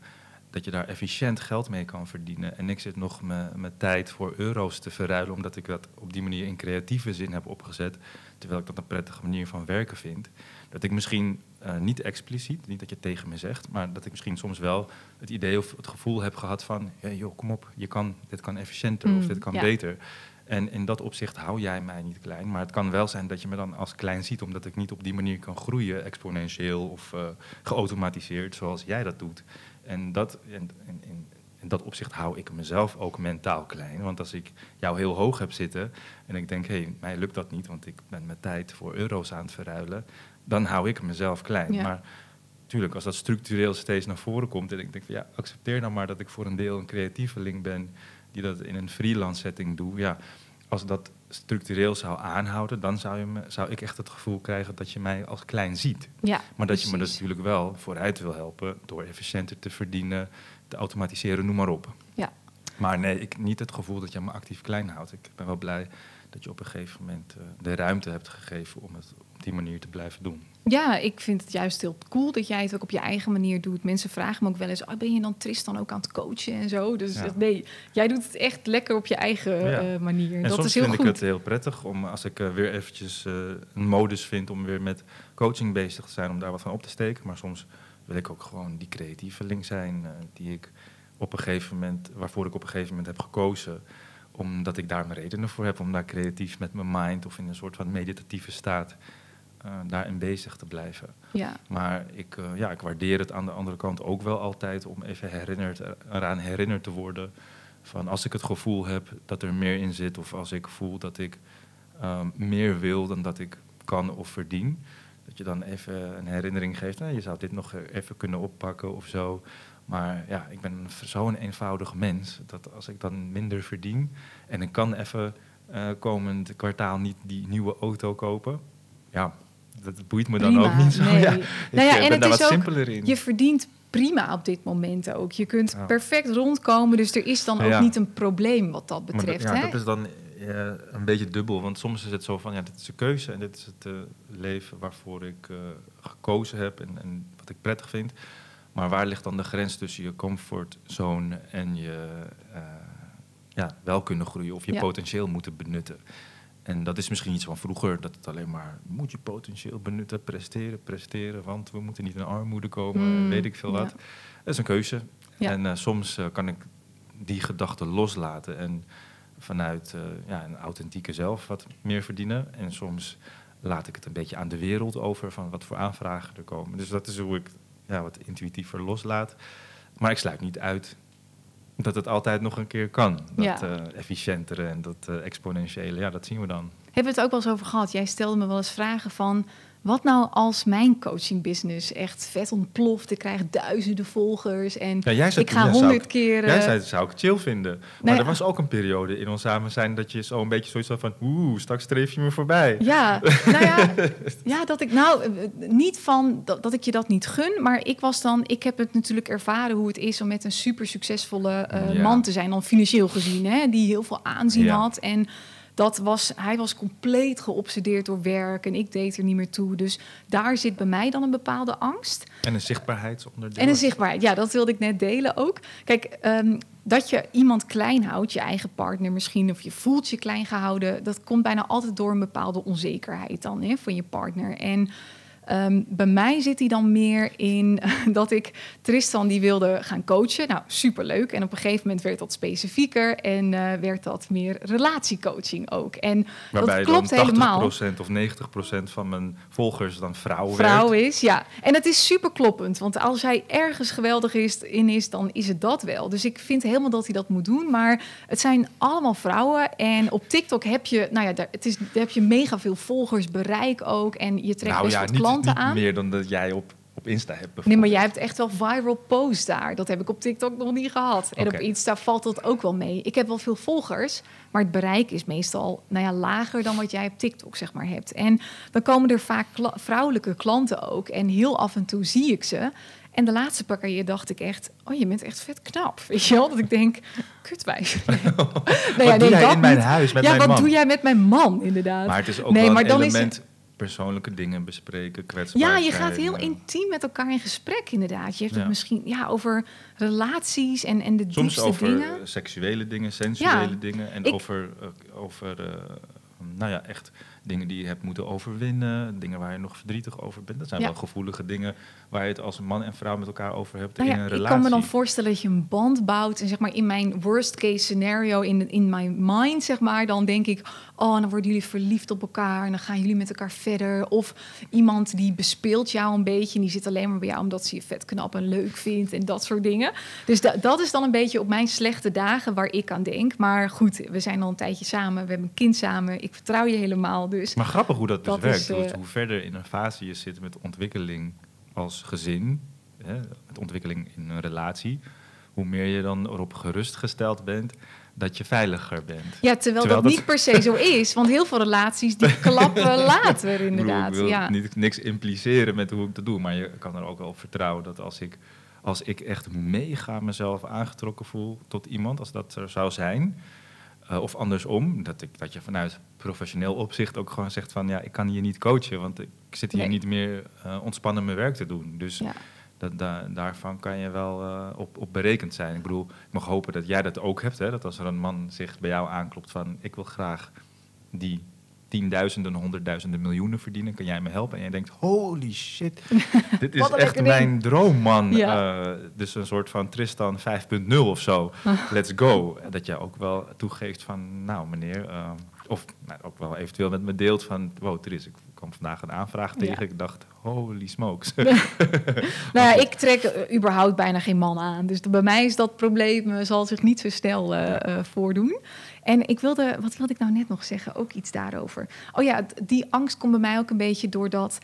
dat je daar efficiënt geld mee kan verdienen. En ik zit nog mijn tijd voor euro's te verruilen, omdat ik dat op die manier in creatieve zin heb opgezet. Terwijl ik dat een prettige manier van werken vind. Dat ik misschien uh, niet expliciet, niet dat je tegen me zegt, maar dat ik misschien soms wel het idee of het gevoel heb gehad van, hey, joh, kom op, je kan, dit kan efficiënter of mm, dit kan beter. En in dat opzicht hou jij mij niet klein. Maar het kan wel zijn dat je me dan als klein ziet, omdat ik niet op die manier kan groeien, exponentieel of uh, geautomatiseerd, zoals jij dat doet. En dat, in, dat opzicht hou ik mezelf ook mentaal klein. Want als ik jou heel hoog heb zitten en ik denk, hé, hey, mij lukt dat niet, want ik ben mijn tijd voor euro's aan het verruilen, dan hou ik mezelf klein. Maar natuurlijk, als dat structureel steeds naar voren komt en ik denk van ja, accepteer dan maar dat ik voor een deel een creatieveling ben die dat in een freelance setting doe. Ja, als dat structureel zou aanhouden, dan zou, je me, zou ik echt het gevoel krijgen dat je mij als klein ziet. Ja, maar dat je me dus natuurlijk wel vooruit wil helpen door efficiënter te verdienen, te automatiseren, noem maar op. Ja. Maar nee, ik niet het gevoel dat je me actief klein houdt. Ik ben wel blij dat je op een gegeven moment uh, de ruimte hebt gegeven om het op die manier te blijven doen. Ja, ik vind het juist heel cool dat jij het ook op je eigen manier doet. Mensen vragen me ook wel eens: oh, ben je dan Tristan ook aan het coachen en zo? Dus nee, jij doet het echt lekker op je eigen ja. uh, manier. En dat soms is heel vind ik het heel prettig om als ik uh, weer eventjes een modus vind om weer met coaching bezig te zijn, om daar wat van op te steken. Maar soms wil ik ook gewoon die creatieve link zijn die ik op een gegeven moment, waarvoor ik op een gegeven moment heb gekozen omdat ik daar mijn redenen voor heb om daar creatief met mijn mind of in een soort van meditatieve staat uh, daarin bezig te blijven. Ja. Maar ik, uh, ja, ik waardeer het aan de andere kant ook wel altijd om even herinnerd, eraan herinnerd te worden. Van als ik het gevoel heb dat er meer in zit, of als ik voel dat ik um, meer wil dan dat ik kan of verdien, dat je dan even een herinnering geeft. Nou, je zou dit nog even kunnen oppakken of zo. Maar ja, ik ben zo'n eenvoudig mens dat als ik dan minder verdien en ik kan even uh, komend kwartaal niet die nieuwe auto kopen, ja, dat boeit me dan ook niet zo. Nee. Ja, ik nou ja, en ben daar wat simpeler in. Je verdient prima op dit moment ook. Je kunt perfect rondkomen, dus er is dan ook niet een probleem wat dat betreft. ja, dat is dan een beetje dubbel, want soms is het zo van, ja, dit is een keuze en dit is het uh, leven waarvoor ik uh, gekozen heb en, en wat ik prettig vind. Maar waar ligt dan de grens tussen je comfortzone en je ja, wel kunnen groeien of je potentieel moeten benutten? En dat is misschien iets van vroeger, dat het alleen maar moet je potentieel benutten, presteren, presteren, want we moeten niet in armoede komen, mm, weet ik veel wat. Dat is een keuze. En soms kan ik die gedachte loslaten en vanuit uh, ja, een authentieke zelf wat meer verdienen. En soms laat ik het een beetje aan de wereld over van wat voor aanvragen er komen. Dus dat is hoe ik ja, wat intuïtiever loslaat. Maar ik sluit niet uit dat het altijd nog een keer kan. Dat ja. uh, efficiëntere en dat uh, exponentiële, ja, dat zien we dan. Hebben we het ook wel eens over gehad? Jij stelde me wel eens vragen van... Wat nou als mijn coaching business echt vet ontploft? Ik krijg duizenden volgers en ik ga honderd keer... Jij zei, dat zou ik chill vinden. Maar nou er was ook een periode in ons samen zijn dat je zo een beetje zoiets had van... Oeh, straks streef je me voorbij. Ja, nou ja, ja dat ik... Nou, eh, niet van dat, dat, ik je dat niet gun, maar ik was dan... Ik heb het natuurlijk ervaren hoe het is om met een super succesvolle uh, man te zijn. Dan financieel gezien, hè, die heel veel aanzien had en dat was, hij was compleet geobsedeerd door werk en ik deed er niet meer toe. Dus daar zit bij mij dan een bepaalde angst. En een zichtbaarheidsonderdeel. En een zichtbaarheid, ja, dat wilde ik net delen ook. Kijk, um, dat je iemand klein houdt, je eigen partner misschien, of je voelt je klein gehouden, dat komt bijna altijd door een bepaalde onzekerheid dan hè, van je partner. En Ehm, bij mij zit hij dan meer in dat ik Tristan die wilde gaan coachen. Nou, superleuk. En op een gegeven moment werd dat specifieker en uh, werd dat meer relatiecoaching ook. En Waarbij dat klopt dan 80% helemaal. of 90% van mijn volgers dan vrouw Vrouw is, ja. En dat is super kloppend. Want als hij ergens geweldig is, in is, dan is het dat wel. Dus ik vind helemaal dat hij dat moet doen. Maar het zijn allemaal vrouwen. En op TikTok heb je, nou ja, daar, het is, daar heb je mega veel volgers, bereik ook. En je trekt nou, best ja, wat klanten niet aan. meer dan dat jij op, op Insta hebt. Nee, maar jij hebt echt wel viral posts daar. Dat heb ik op TikTok nog niet gehad. En op Insta valt dat ook wel mee. Ik heb wel veel volgers, maar het bereik is meestal nou ja, lager dan wat jij op TikTok zeg maar hebt. En dan komen er vaak vrouwelijke klanten ook. En heel af en toe zie ik ze. En de laatste paar keer dacht ik echt, oh, je bent echt vet knap. Weet je wel? Dat ik denk, kutwijs. Nee. nou ja, wat doe jij in mijn huis met ja, mijn wat doe jij met mijn man, inderdaad? Maar het is ook nee, wel een element... Is persoonlijke dingen bespreken, kwetsbaar Ja, je gaat heel eh, intiem met elkaar in gesprek, inderdaad. Je hebt Ja. het misschien ja, over relaties en, en de Soms diepste over dingen. seksuele dingen, sensuele Ja, dingen. En ik- over, eh, over eh, nou ja, echt dingen die je hebt moeten overwinnen. Dingen waar je nog verdrietig over bent. Dat zijn Ja. wel gevoelige dingen waar je het als man en vrouw met elkaar over hebt Nou in ja, een ik relatie. kan me dan voorstellen dat je een band bouwt. En zeg maar in mijn worst case scenario, in, in my mind, zeg maar, dan denk ik, oh, dan worden jullie verliefd op elkaar en dan gaan jullie met elkaar verder. Of iemand die bespeelt jou een beetje en die zit alleen maar bij jou omdat ze je vet knap en leuk vindt en dat soort dingen. Dus da- dat is dan een beetje op mijn slechte dagen waar ik aan denk. Maar goed, we zijn al een tijdje samen, we hebben een kind samen, ik vertrouw je helemaal. Dus Maar grappig hoe dat dus Dat werkt. is, eh, Hoe verder in een fase je zit met ontwikkeling als gezin, hè, met ontwikkeling in een relatie, hoe meer je dan erop gerustgesteld bent dat je veiliger bent. ja, terwijl, Terwijl dat, dat- niet per se zo is. Want heel veel relaties die klappen later inderdaad. Ik wil ja. niet, niks impliceren met hoe ik dat doe, maar je kan er ook wel op vertrouwen dat als ik, als ik echt mega mezelf aangetrokken voel tot iemand, als dat er zou zijn, eh, of andersom, dat, ik, dat je vanuit professioneel opzicht ook gewoon zegt van ja, ik kan hier niet coachen, want ik zit hier Nee. niet meer eh, ontspannen mijn werk te doen. Dus Ja. Dat, da- daarvan kan je wel eh, op, op berekend zijn. Ik bedoel, ik mag hopen dat jij dat ook hebt, hè? dat als er een man zich bij jou aanklopt van ik wil graag die tienduizenden, honderdduizenden, miljoenen verdienen, kan jij me helpen? En jij denkt, holy shit, dit is echt mijn ding. droom, man. Ja. Eh, dus een soort van Tristan 5.0 of zo. Let's go. Dat je ook wel toegeeft van, nou meneer, eh, of nou, ook wel eventueel met me deelt van, wow, Tris, ik kwam vandaag een aanvraag tegen. Ja. Ik dacht, holy smokes. Nou ja, ik trek eh, überhaupt bijna geen man aan. Dus bij mij is dat probleem eh, zal zich niet zo snel eh, voordoen. En ik wilde, wat wilde ik nou net nog zeggen? Ook iets daarover. Oh ja, die angst komt bij mij ook een beetje doordat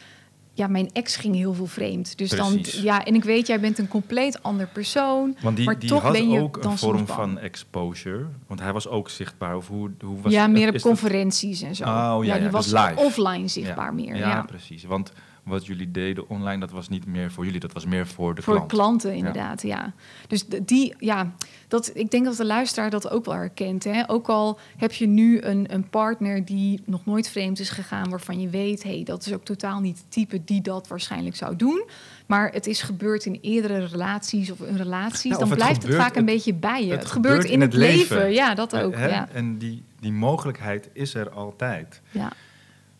ja, mijn ex ging heel veel vreemd. Dus Precies. dan, ja, en ik weet, jij bent een compleet ander persoon. Want die, maar die toch had ben je ook een vorm van exposure. Want hij was ook zichtbaar. Of hoe, hoe was ja, meer op dat- conferenties en zo. Oh, ja, die ja, was dus offline zichtbaar meer. Ja, Ja, precies. Want wat jullie deden online, dat was niet meer voor jullie. Dat was meer voor de Voor klant. klanten, inderdaad, ja. Dus die, ja, dat, ik denk dat de luisteraar dat ook wel herkent. Hè? Ook al heb je nu een, een partner die nog nooit vreemd is gegaan, waarvan je weet, hé, hey, dat is ook totaal niet het type die dat waarschijnlijk zou doen. Maar het is gebeurd in eerdere relaties of in relaties, Nou, of dan het blijft het vaak een het- beetje bij je. het Het, gebeurt in het leven. ja, dat ook. hè? Ja. En die, die mogelijkheid is er altijd. Ja.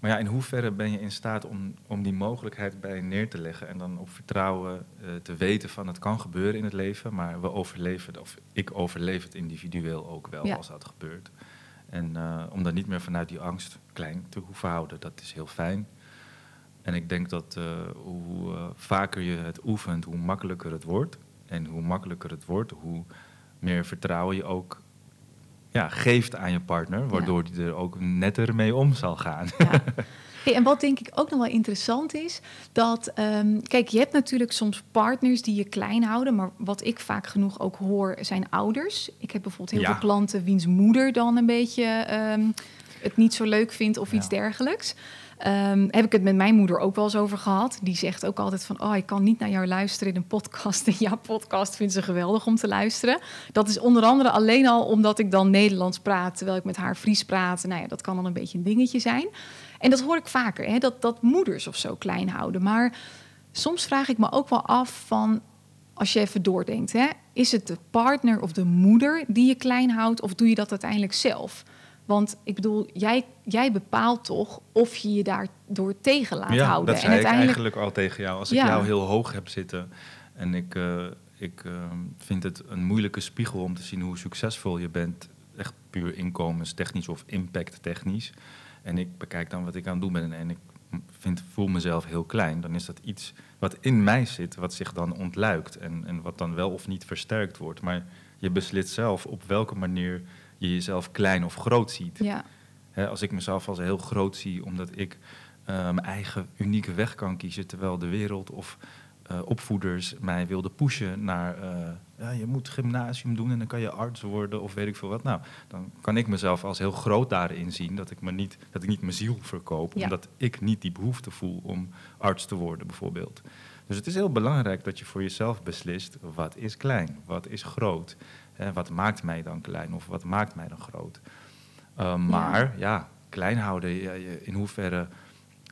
Maar ja, in hoeverre ben je in staat om, om die mogelijkheid bij je neer te leggen en dan op vertrouwen eh, te weten van het kan gebeuren in het leven, maar we overleven het, of ik overleef het individueel ook wel Ja. als dat gebeurt. En eh, om dan niet meer vanuit die angst klein te hoeven houden, dat is heel fijn. En ik denk dat eh, hoe vaker je het oefent, hoe makkelijker het wordt. En hoe makkelijker het wordt, hoe meer vertrouwen je ook ja, geeft aan je partner, waardoor die er ook netter mee om zal gaan. Ja. Hey, en wat denk ik ook nog wel interessant is, dat ehm, kijk, je hebt natuurlijk soms partners die je klein houden, maar wat ik vaak genoeg ook hoor zijn ouders. Ik heb bijvoorbeeld heel Ja. veel klanten wiens moeder dan een beetje ehm, het niet zo leuk vindt of Ja. iets dergelijks. Ehm, heb ik het met mijn moeder ook wel eens over gehad. Die zegt ook altijd van, oh, ik kan niet naar jou luisteren in een podcast. En jouw podcast vindt ze geweldig om te luisteren. Dat is onder andere alleen al omdat ik dan Nederlands praat, terwijl ik met haar Fries praat. Nou ja, dat kan dan een beetje een dingetje zijn. En dat hoor ik vaker, hè, dat, dat moeders of zo klein houden. Maar soms vraag ik me ook wel af van, als je even doordenkt, hè, is het de partner of de moeder die je klein houdt, of doe je dat uiteindelijk zelf? Want ik bedoel, jij, jij bepaalt toch of je je daardoor tegen laat ja, houden. dat zei en ik uiteindelijk, eigenlijk al tegen jou. Als ik Ja. jou heel hoog heb zitten en ik, eh, ik eh, vind het een moeilijke spiegel om te zien hoe succesvol je bent, echt puur inkomenstechnisch of impacttechnisch. En ik bekijk dan wat ik aan het doen ben en ik vind, voel mezelf heel klein, dan is dat iets wat in mij zit, wat zich dan ontluikt en, en wat dan wel of niet versterkt wordt. Maar je beslist zelf op welke manier je jezelf klein of groot ziet. ja, Hè, als ik mezelf als heel groot zie, omdat ik eh, mijn eigen unieke weg kan kiezen, terwijl de wereld of eh, opvoeders mij wilden pushen naar, eh, ja, je moet gymnasium doen en dan kan je arts worden of weet ik veel wat. Nou, dan kan ik mezelf als heel groot daarin zien dat ik, me niet, dat ik niet mijn ziel verkoop, Ja. omdat ik niet die behoefte voel om arts te worden bijvoorbeeld. Dus het is heel belangrijk dat je voor jezelf beslist, wat is klein, wat is groot. Hè, wat maakt mij dan klein of wat maakt mij dan groot? Uh, maar ja, klein houden, in hoeverre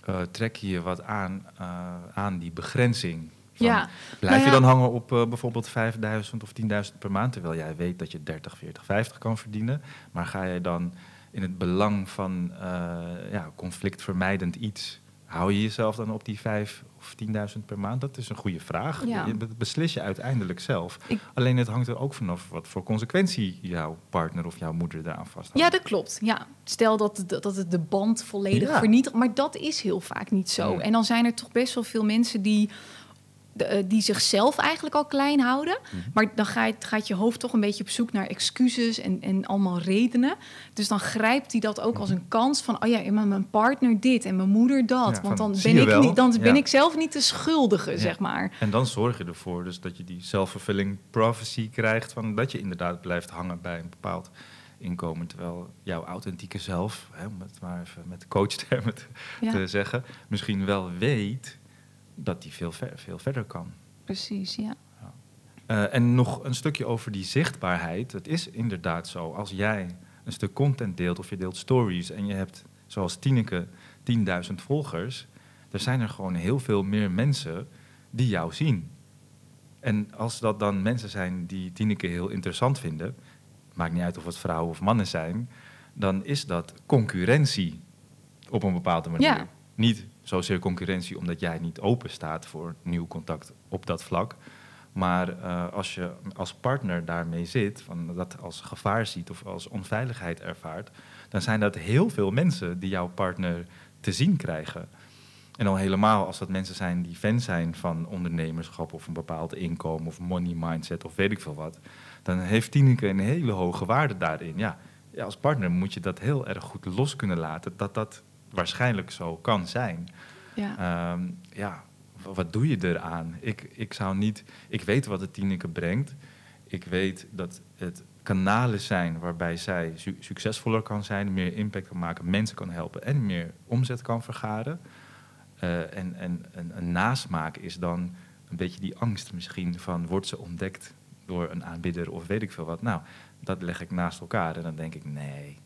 eh, trek je je wat aan, eh, aan die begrenzing. Van, Ja. Blijf Nou je dan hangen op eh, bijvoorbeeld 5000 of 10.000 per maand, terwijl jij weet dat je 30, 40, 50 kan verdienen. Maar ga je dan in het belang van eh, ja, conflictvermijdend iets, hou je jezelf dan op die 5 of 10.000 per maand? Dat is een goede vraag. Ja. Dat beslis je uiteindelijk zelf. Ik- Alleen het hangt er ook vanaf wat voor consequentie jouw partner of jouw moeder daaraan vasthoudt. Ja, dat klopt. Ja. Stel dat, dat het de band volledig Ja. vernietigt. Maar dat is heel vaak niet zo. En dan zijn er toch best wel veel mensen die, de, eh, die zichzelf eigenlijk al klein houden. Mhm. Maar dan gaat, gaat je hoofd toch een beetje op zoek naar excuses en, en allemaal redenen. Dus dan grijpt hij dat ook als een kans van... oh ja, maar mijn partner dit en mijn moeder dat. Ja, Want dan, ben ik, niet, dan ben ik zelf niet de schuldige, Ja. zeg maar. En dan zorg je ervoor dus dat je die self-fulfilling prophecy krijgt... Van dat je inderdaad blijft hangen bij een bepaald inkomen... terwijl jouw authentieke zelf, hè, om het maar even met coachtermen te, te zeggen... misschien wel weet dat die veel, ver- veel verder kan. precies, ja. Eh, en nog een stukje over die zichtbaarheid. Het is inderdaad zo, als jij een stuk content deelt of je deelt stories... en je hebt, zoals Tineke, 10.000 volgers... er zijn er gewoon heel veel meer mensen die jou zien. En als dat dan mensen zijn die Tineke heel interessant vinden... maakt niet uit of het vrouwen of mannen zijn... dan is dat concurrentie op een bepaalde manier. Ja. Niet zozeer concurrentie omdat jij niet open staat voor nieuw contact op dat vlak... Maar eh, als je als partner daarmee zit, van dat als gevaar ziet of als onveiligheid ervaart, dan zijn dat heel veel mensen die jouw partner te zien krijgen. En al helemaal als dat mensen zijn die fan zijn van ondernemerschap of een bepaald inkomen of money mindset of weet ik veel wat, dan heeft Tineke een hele hoge waarde daarin. Ja, ja, als partner moet je dat heel erg goed los kunnen laten, dat dat waarschijnlijk zo kan zijn. ja. Ehm, ja, wat doe je eraan? Ik, ik zou niet. Ik weet wat het Tineke brengt. Ik weet dat het kanalen zijn waarbij zij su- succesvoller kan zijn, meer impact kan maken, mensen kan helpen en meer omzet kan vergaren. Eh, en en een, een nasmaak is dan een beetje die angst misschien van wordt ze ontdekt door een aanbidder of weet ik veel wat. Nou, dat leg ik naast elkaar en dan denk ik nee,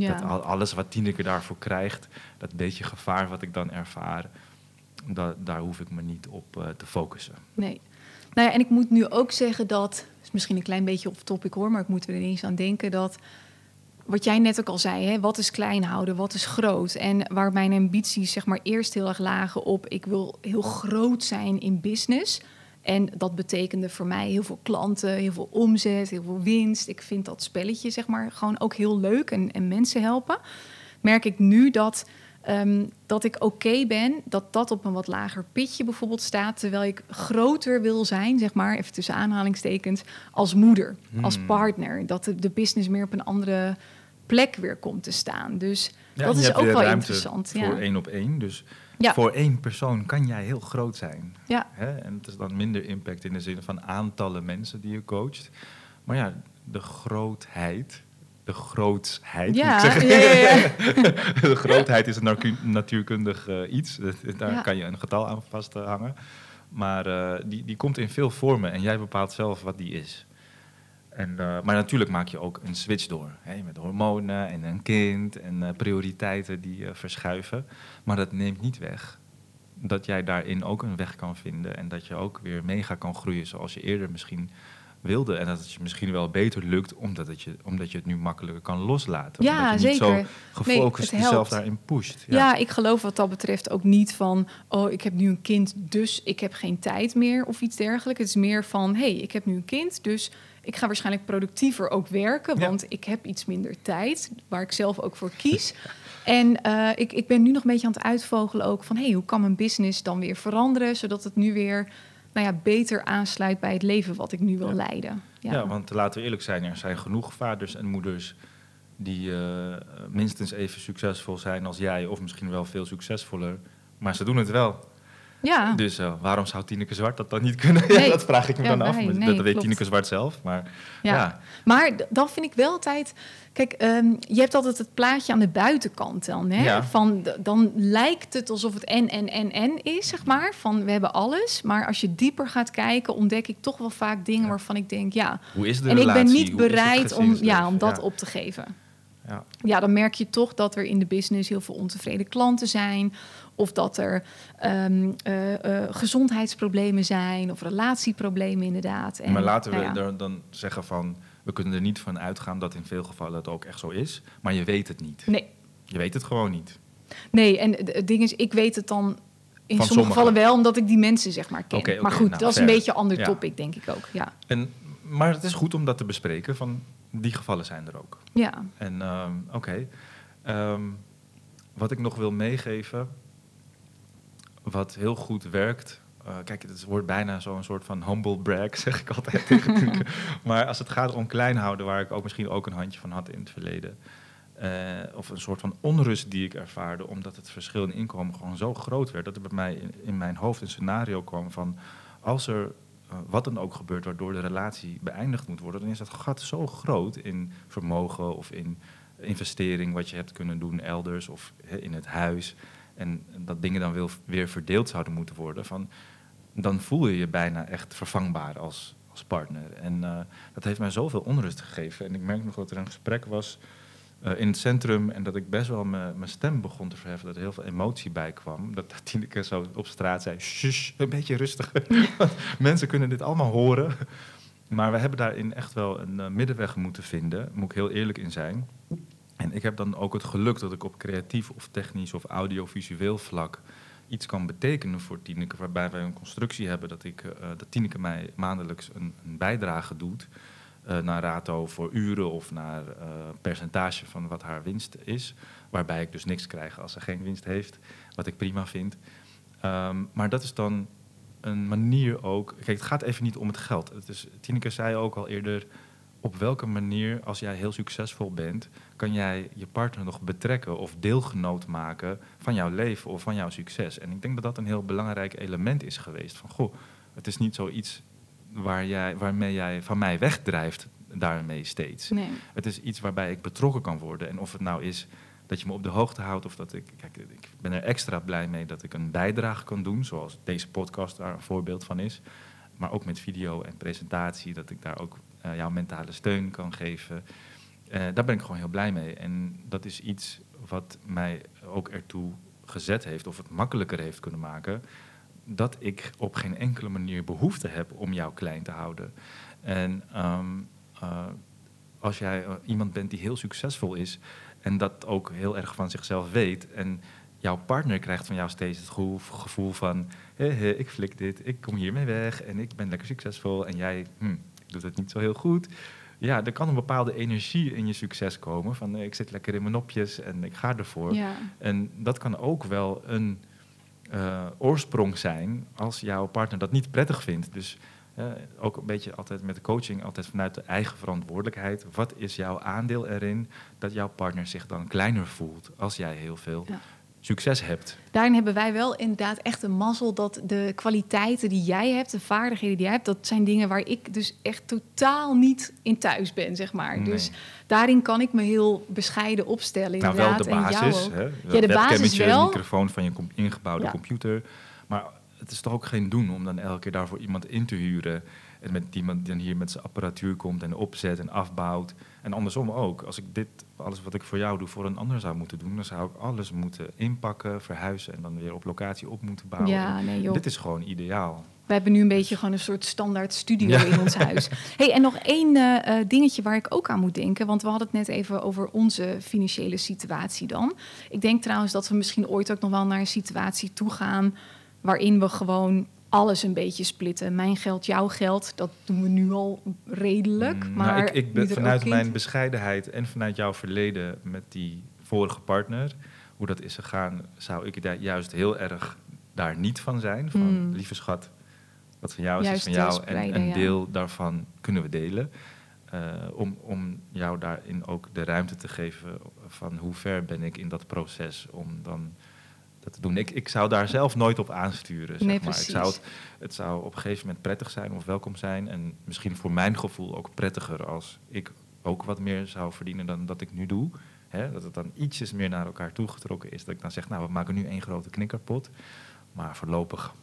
ja. dat al- alles wat Tineke daarvoor krijgt, dat beetje gevaar wat ik dan ervaar, da- daar hoef ik me niet op eh, te focussen. Nee. Nou ja, en ik moet nu ook zeggen dat, is misschien een klein beetje off topic hoor, maar ik moet er ineens aan denken dat, wat jij net ook al zei, hè, wat is klein houden, wat is groot? En waar mijn ambities zeg maar eerst heel erg lagen op, ik wil heel groot zijn in business. En dat betekende voor mij heel veel klanten, heel veel omzet, heel veel winst. Ik vind dat spelletje zeg maar gewoon ook heel leuk en, en mensen helpen. Merk ik nu dat Ehm, dat ik oké ben dat dat op een wat lager pitje bijvoorbeeld staat, terwijl ik groter wil zijn, zeg maar, even tussen aanhalingstekens, als moeder, als Hmm. partner. Dat de, de business meer op een andere plek weer komt te staan. Dus Ja, dat is ook wel interessant. Voor Ja. één op één. Dus Ja. voor één persoon kan jij heel groot zijn. Ja. Hè? En het is dan minder impact in de zin van aantallen mensen die je coacht. Maar ja, de grootheid, de grootsheid. moet ik Ja, zeggen. de grootheid is een natuurkundig eh, iets. Daar kan je een getal aan vasthangen. Maar eh, die, die komt in veel vormen en jij bepaalt zelf wat die is. En, eh, maar natuurlijk maak je ook een switch door. Hè, met hormonen en een kind en eh, prioriteiten die eh, verschuiven. Maar dat neemt niet weg dat jij daarin ook een weg kan vinden. En dat je ook weer mega kan groeien zoals je eerder misschien wilde. En dat het je misschien wel beter lukt omdat, het je, omdat je het nu makkelijker kan loslaten. Ja, omdat je niet zeker. zo gefocust jezelf daarin pusht. Ja. ik geloof wat dat betreft ook niet van... oh, ik heb nu een kind, dus ik heb geen tijd meer of iets dergelijks. Het is meer van, hé, hey, ik heb nu een kind, dus ik ga waarschijnlijk productiever ook werken... Ja. want ik heb iets minder tijd, waar ik zelf ook voor kies. en eh, ik, ik ben nu nog een beetje aan het uitvogelen ook van... hé, hey, hoe kan mijn business dan weer veranderen... zodat het nu weer nou ja, beter aansluit bij het leven wat ik nu wil Ja. leiden. Ja. want laten we eerlijk zijn, er zijn genoeg vaders en moeders die eh, minstens even succesvol zijn als jij, of misschien wel veel succesvoller. Maar ze doen het wel. Ja. Dus eh, waarom zou Tineke Zwart dat dan niet kunnen? Nee. dat vraag ik me Ja, dan af. nee, Maar nee, dat weet. Tineke Zwart zelf. Maar Ja. ja, Maar dan vind ik wel altijd. Kijk, ehm, je hebt altijd het plaatje aan de buitenkant dan. Hè? Van, dan lijkt het alsof het en, en, en, en is, zeg maar. Van we hebben alles. Maar als je dieper gaat kijken, ontdek ik toch wel vaak dingen waarvan ik denk, ja. hoe is de en ik ben niet bereid om, ja, om dat op te geven. Ja. ja, dan merk je toch dat er in de business heel veel ontevreden klanten zijn. Of dat er ehm, eh, eh, gezondheidsproblemen zijn of relatieproblemen inderdaad. En, maar laten we nou ja, er dan zeggen van, we kunnen er niet van uitgaan dat in veel gevallen het ook echt zo is. Maar je weet het niet. Nee, Je weet het gewoon niet. nee, en het- ding is, ik weet het dan in sommige gevallen wel, omdat ik die mensen zeg maar ken. Maar goed, nou, dat is een beetje een ander Ja. topic, denk ik ook. Ja, En, maar het is goed om dat te bespreken, van die gevallen zijn er ook. ja. En ehm, oké, Ehm, wat ik nog wil meegeven, wat heel goed werkt. eh, kijk, het wordt bijna zo'n soort van humble brag, zeg ik altijd tegen. Maar als het gaat om klein houden, waar ik ook misschien ook een handje van had in het verleden. eh, of een soort van onrust die ik ervaarde, omdat het verschil in inkomen gewoon zo groot werd. Dat er bij mij in, in mijn hoofd een scenario kwam van als er eh, wat dan ook gebeurt waardoor de relatie beëindigd moet worden, dan is dat gat zo groot in vermogen of in investering wat je hebt kunnen doen elders of in het huis. En dat dingen dan wil- weer verdeeld zouden moeten worden. Van, dan voel je je bijna echt vervangbaar als, als partner. En eh, dat heeft mij zoveel onrust gegeven. En ik merk nog dat er een gesprek was eh, in het centrum en dat ik best wel mijn stem begon te verheffen, dat er heel veel emotie bij kwam. Dat Tineke zo op straat zei, shush, een beetje rustiger. Mensen kunnen dit allemaal horen. Maar we hebben daarin echt wel een eh, middenweg moeten vinden, moet ik heel eerlijk in zijn. En ik heb dan ook het geluk dat ik op creatief of technisch of audiovisueel vlak iets kan betekenen voor Tineke, waarbij wij een constructie hebben dat, ik, eh, dat Tineke mij maandelijks een, een bijdrage doet eh, naar Rato voor uren of naar eh, percentage van wat haar winst is. Waarbij ik dus niks krijg als ze geen winst heeft, wat ik prima vind. Ehm, maar dat is dan een manier ook. Kijk, het gaat even niet om het geld. Het is, Tineke zei ook al eerder. Op welke manier, als jij heel succesvol bent, kan jij je partner nog betrekken of deelgenoot maken van jouw leven of van jouw succes? En ik denk dat dat een heel belangrijk element is geweest. Van goh, het is niet zoiets waar jij, waarmee jij van mij wegdrijft daarmee steeds. Nee. Het is iets waarbij ik betrokken kan worden. En of het nou is dat je me op de hoogte houdt of dat ik. Kijk, ik ben er extra blij mee dat ik een bijdrage kan doen, zoals deze podcast daar een voorbeeld van is. Maar ook met video en presentatie, dat ik daar ook jouw mentale steun kan geven. Eh, daar ben ik gewoon heel blij mee. En dat is iets wat mij ook ertoe gezet heeft, of het makkelijker heeft kunnen maken, dat ik op geen enkele manier behoefte heb om jou klein te houden. En ehm, eh, als jij eh, iemand bent die heel succesvol is en dat ook heel erg van zichzelf weet en jouw partner krijgt van jou steeds het gevoel, van hé, hé, ik flik dit, ik kom hiermee weg en ik ben lekker succesvol en jij hm, doet het niet zo heel goed. Ja, er kan een bepaalde energie in je succes komen van ik zit lekker in mijn nopjes en ik ga ervoor. Ja. En dat kan ook wel een eh, oorsprong zijn als jouw partner dat niet prettig vindt. Dus ook een beetje altijd met de coaching, altijd vanuit de eigen verantwoordelijkheid. Wat is jouw aandeel erin dat jouw partner zich dan kleiner voelt als jij heel veel Ja. Succes hebt? Daarin hebben wij wel inderdaad echt een mazzel dat de kwaliteiten die jij hebt, de vaardigheden die jij hebt, dat zijn dingen waar ik dus echt totaal niet in thuis ben, zeg maar. Nee. Dus daarin kan ik me heel bescheiden opstellen. Nou, wel Inderdaad. de En jou basis. Hè? Ja, de basis wel. microfoon van je ingebouwde Ja. computer. Maar het is toch ook geen doen om dan elke keer daarvoor iemand in te huren. En met iemand die dan hier met zijn apparatuur komt en opzet en afbouwt. En andersom ook. Als ik dit, alles wat ik voor jou doe, voor een ander zou moeten doen, dan zou ik alles moeten inpakken, verhuizen en dan weer op locatie op moeten bouwen. Ja, nee joh. Dit is gewoon ideaal. We hebben nu een beetje gewoon een soort standaard studio Ja. in ons huis. Hey, en nog één eh, eh, dingetje waar ik ook aan moet denken. Want we hadden het net even over onze financiële situatie dan. Ik denk trouwens dat we misschien ooit ook nog wel naar een situatie toe gaan... waarin we gewoon alles een beetje splitten. Mijn geld, jouw geld, dat doen we nu al redelijk. Mm, maar nou, ik, ik ben vanuit kind- mijn bescheidenheid en vanuit jouw verleden met die vorige partner, hoe dat is gegaan, zou ik daar juist heel erg daar niet van zijn. Van Mm. lieve schat, wat van jou is, Juist is van jou. En een ja. deel daarvan kunnen we delen. Eh, om, om jou daarin ook de ruimte te geven van hoe ver ben ik in dat proces om dan dat te doen. Ik, ik zou daar zelf nooit op aansturen. Zeg Nee, maar. Ik zou het, het zou op een gegeven moment prettig zijn of welkom zijn. En misschien voor mijn gevoel ook prettiger als ik ook wat meer zou verdienen dan dat ik nu doe. Dat het dan ietsjes meer naar elkaar toegetrokken is. Dat ik dan zeg, nou, we maken nu één grote knikkerpot. Maar voorlopig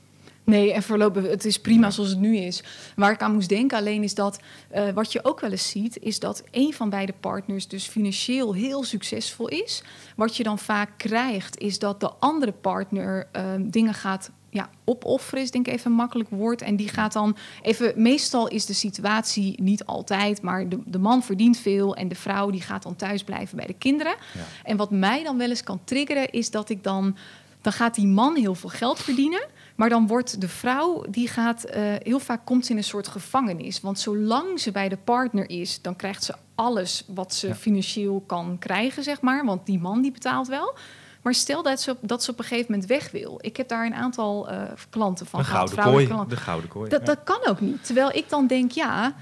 Nee, en voorlopig, het is prima zoals het nu is. Waar ik aan moest denken alleen is dat, uh, wat je ook wel eens ziet, is dat een van beide partners dus financieel heel succesvol is. Wat je dan vaak krijgt, is dat de andere partner uh, dingen gaat ja, opofferen, is denk ik even een makkelijk woord. En die gaat dan even, meestal is de situatie niet altijd, maar de, de man verdient veel en de vrouw die gaat dan thuis blijven bij de kinderen. Ja. En wat mij dan wel eens kan triggeren, is dat ik dan, dan gaat die man heel veel geld verdienen. Maar dan wordt de vrouw, die gaat uh, heel vaak komt in een soort gevangenis. Want zolang ze bij de partner is, dan krijgt ze alles wat ze financieel kan krijgen, zeg maar. Want die man die betaalt wel. Maar stel dat ze, dat ze op een gegeven moment weg wil. Ik heb daar een aantal uh, klanten van de gehad. Gouden kooi. De gouden kooi. Dat, dat kan ook niet. Terwijl ik dan denk, ja,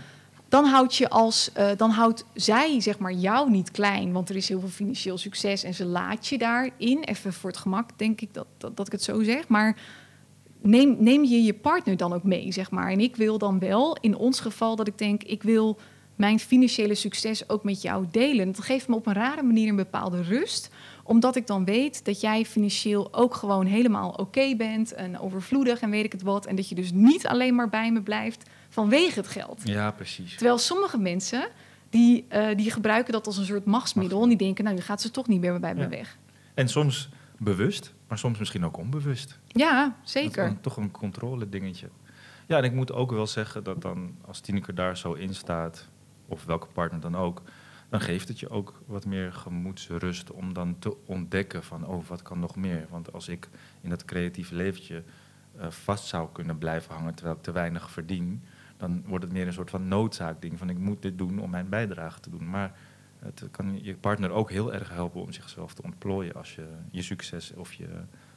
dan houdt je als, uh, dan houdt zij zeg maar jou niet klein, want er is heel veel financieel succes en ze laat je daarin. Even voor het gemak denk ik dat, dat, dat ik het zo zeg, maar neem, neem je je partner dan ook mee, zeg maar. En ik wil dan wel, in ons geval, dat ik denk, ik wil mijn financiële succes ook met jou delen. Dat geeft me op een rare manier een bepaalde rust omdat ik dan weet dat jij financieel ook gewoon helemaal oké bent en overvloedig en weet ik het wat. En dat je dus niet alleen maar bij me blijft vanwege het geld. Ja, precies. Terwijl sommige mensen, die, uh, die gebruiken dat als een soort machtsmiddel. En die denken, nou, nu gaat ze toch niet meer bij me weg. En soms bewust, maar soms misschien ook onbewust. Ja, zeker. Een, toch een controle dingetje. Ja, en ik moet ook wel zeggen dat dan als Tineke daar zo in staat, of welke partner dan ook, dan geeft het je ook wat meer gemoedsrust om dan te ontdekken van, oh, wat kan nog meer? Want als ik in dat creatieve leventje uh, vast zou kunnen blijven hangen terwijl ik te weinig verdien, dan wordt het meer een soort van noodzaakding van ik moet dit doen om mijn bijdrage te doen. Maar het kan je partner ook heel erg helpen om zichzelf te ontplooien als je je succes of je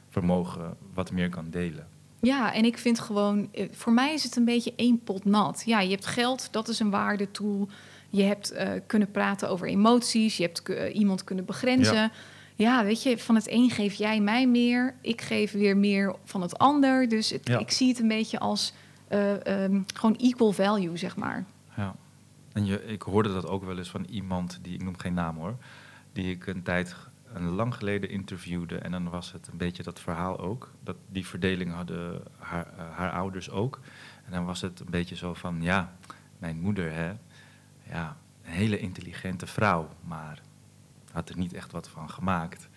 vermogen wat meer kan delen. Ja, en ik vind gewoon, eh, voor mij is het een beetje één pot nat. Ja, je hebt geld, dat is een waardetool. Je hebt uh, kunnen praten over emoties. Je hebt uh, iemand kunnen begrenzen. Ja. ja. weet je, van het een geef jij mij meer. Ik geef weer meer van het ander. Dus het, ja. ik zie het een beetje als uh, um, gewoon equal value, zeg maar. Ja. En je, ik hoorde dat ook wel eens van iemand, die ik noem geen naam hoor, die ik een tijd, een lang geleden interviewde. En dan was het een beetje dat verhaal ook. Dat die verdeling hadden haar, haar ouders ook. En dan was het een beetje zo van, ja, mijn moeder, hè, ja, een hele intelligente vrouw, maar had er niet echt wat van gemaakt.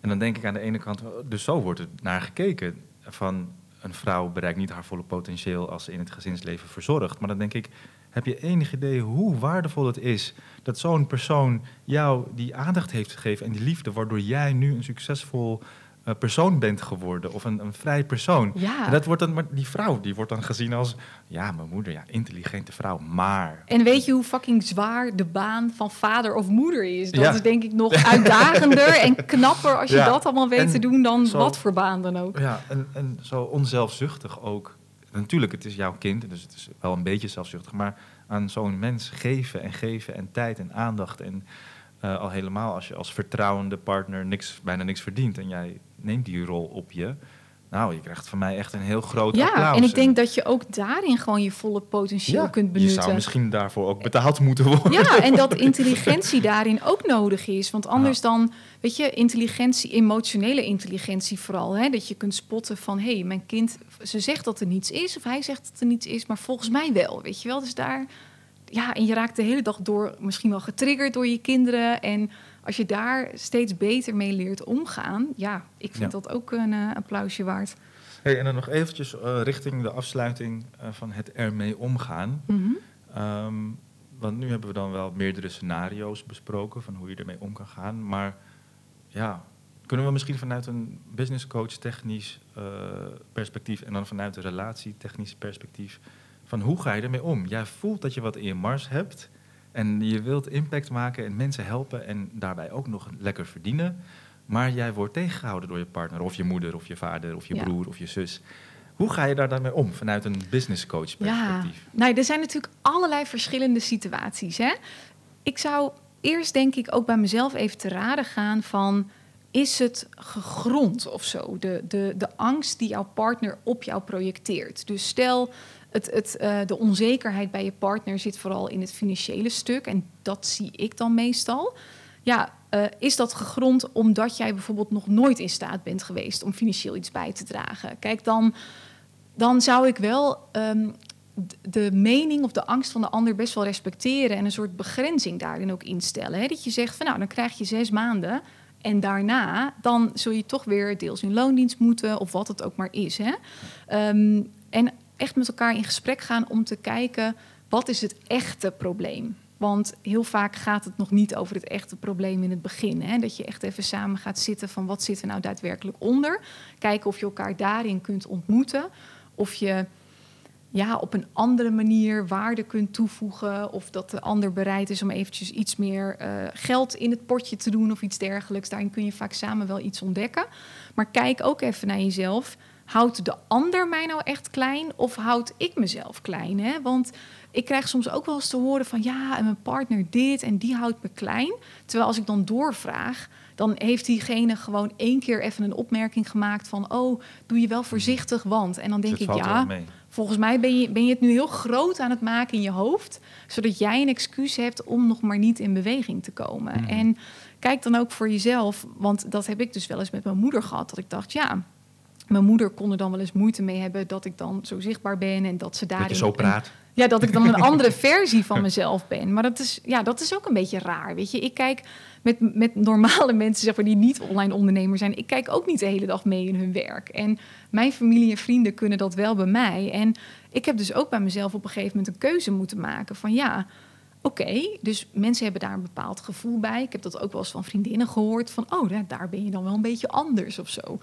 En dan denk ik aan de ene kant, dus zo wordt er naar gekeken. Van een vrouw bereikt niet haar volle potentieel als ze in het gezinsleven verzorgt. Maar dan denk ik, heb je enig idee hoe waardevol het is dat zo'n persoon jou die aandacht heeft gegeven en die liefde, waardoor jij nu een succesvol uh, persoon bent geworden of een, een vrij persoon. Ja. En dat wordt dan, maar die vrouw die wordt dan gezien als, ja, mijn moeder, ja, intelligente vrouw, maar. En weet je hoe fucking zwaar de baan van vader of moeder is? Dat ja. is denk ik nog uitdagender en knapper als je ja. dat allemaal weet en te doen dan zo, wat voor baan dan ook. Ja, en, en zo onzelfzuchtig ook. Natuurlijk, het is jouw kind, dus het is wel een beetje zelfzuchtig, maar aan zo'n mens geven en geven en tijd en aandacht en uh, al helemaal als je als vertrouwende partner niks, bijna niks verdient en jij neemt die rol op je. Nou, je krijgt van mij echt een heel groot ja, applaus. en ik denk dat je ook daarin gewoon je volle potentieel ja, kunt benutten. Je zou misschien daarvoor ook betaald moeten worden. Ja, en dat intelligentie daarin ook nodig is. Want anders ja. dan, weet je, intelligentie, emotionele intelligentie vooral. Hè, dat je kunt spotten van, hé, hey, mijn kind, ze zegt dat er niets is. Of hij zegt dat er niets is, maar volgens mij wel, weet je wel. Dus daar, ja, en je raakt de hele dag door misschien wel getriggerd door je kinderen. En als je daar steeds beter mee leert omgaan, ja, ik vind ja. dat ook een uh, applausje waard. Hey, en dan nog eventjes uh, richting de afsluiting uh, van het ermee omgaan. Mm -hmm. um, want nu hebben we dan wel meerdere scenario's besproken van hoe je ermee om kan gaan. Maar ja, kunnen we misschien vanuit een business coach technisch perspectief en dan vanuit een relatie technisch perspectief van hoe ga je ermee om? Jij voelt dat je wat in je mars hebt en je wilt impact maken en mensen helpen en daarbij ook nog lekker verdienen. Maar jij wordt tegengehouden door je partner of je moeder of je vader of je ja. broer of je zus. Hoe ga je daar dan mee om vanuit een business coach perspectief? Ja, nou, er zijn natuurlijk allerlei verschillende situaties. Hè? Ik zou eerst denk ik ook bij mezelf even te raden gaan van... is het gegrond of zo? De, de, de angst die jouw partner op jou projecteert. Dus stel het, het, uh, de onzekerheid bij je partner zit vooral in het financiële stuk. En dat zie ik dan meestal. Ja, uh, is dat gegrond omdat jij bijvoorbeeld nog nooit in staat bent geweest om financieel iets bij te dragen? Kijk, dan, dan zou ik wel ehm, de mening of de angst van de ander best wel respecteren en een soort begrenzing daarin ook instellen. Hè? Dat je zegt van nou, dan krijg je zes maanden en daarna dan zul je toch weer deels in loondienst moeten of wat het ook maar is. Hè? Ehm, en echt met elkaar in gesprek gaan om te kijken wat is het echte probleem. Want heel vaak gaat het nog niet over het echte probleem in het begin. Hè? Dat je echt even samen gaat zitten van wat zit er nou daadwerkelijk onder. Kijken of je elkaar daarin kunt ontmoeten. Of je ja, op een andere manier waarde kunt toevoegen. Of dat de ander bereid is om eventjes iets meer uh, geld in het potje te doen of iets dergelijks. Daarin kun je vaak samen wel iets ontdekken. Maar kijk ook even naar jezelf. Houdt de ander mij nou echt klein of houd ik mezelf klein? Hè? Want ik krijg soms ook wel eens te horen van ja, en mijn partner dit en die houdt me klein. Terwijl als ik dan doorvraag, dan heeft diegene gewoon één keer even een opmerking gemaakt van oh, doe je wel voorzichtig, want. En dan denk ik ja, volgens mij ben je, ben je het nu heel groot aan het maken in je hoofd, zodat jij een excuus hebt om nog maar niet in beweging te komen. Mhm. En kijk dan ook voor jezelf, want dat heb ik dus wel eens met mijn moeder gehad, dat ik dacht ja mijn moeder kon er dan wel eens moeite mee hebben dat ik dan zo zichtbaar ben en dat ze je zo praat. ja, dat ik dan een andere versie van mezelf ben. Maar dat is, ja, dat is ook een beetje raar. Weet je, ik kijk met, met normale mensen zeg maar, die niet online ondernemer zijn. Ik kijk ook niet de hele dag mee in hun werk. En mijn familie en vrienden kunnen dat wel bij mij. En ik heb dus ook bij mezelf op een gegeven moment een keuze moeten maken van ja. Oké, dus mensen hebben daar een bepaald gevoel bij. Ik heb dat ook wel eens van vriendinnen gehoord. Van, oh, daar ben je dan wel een beetje anders of zo.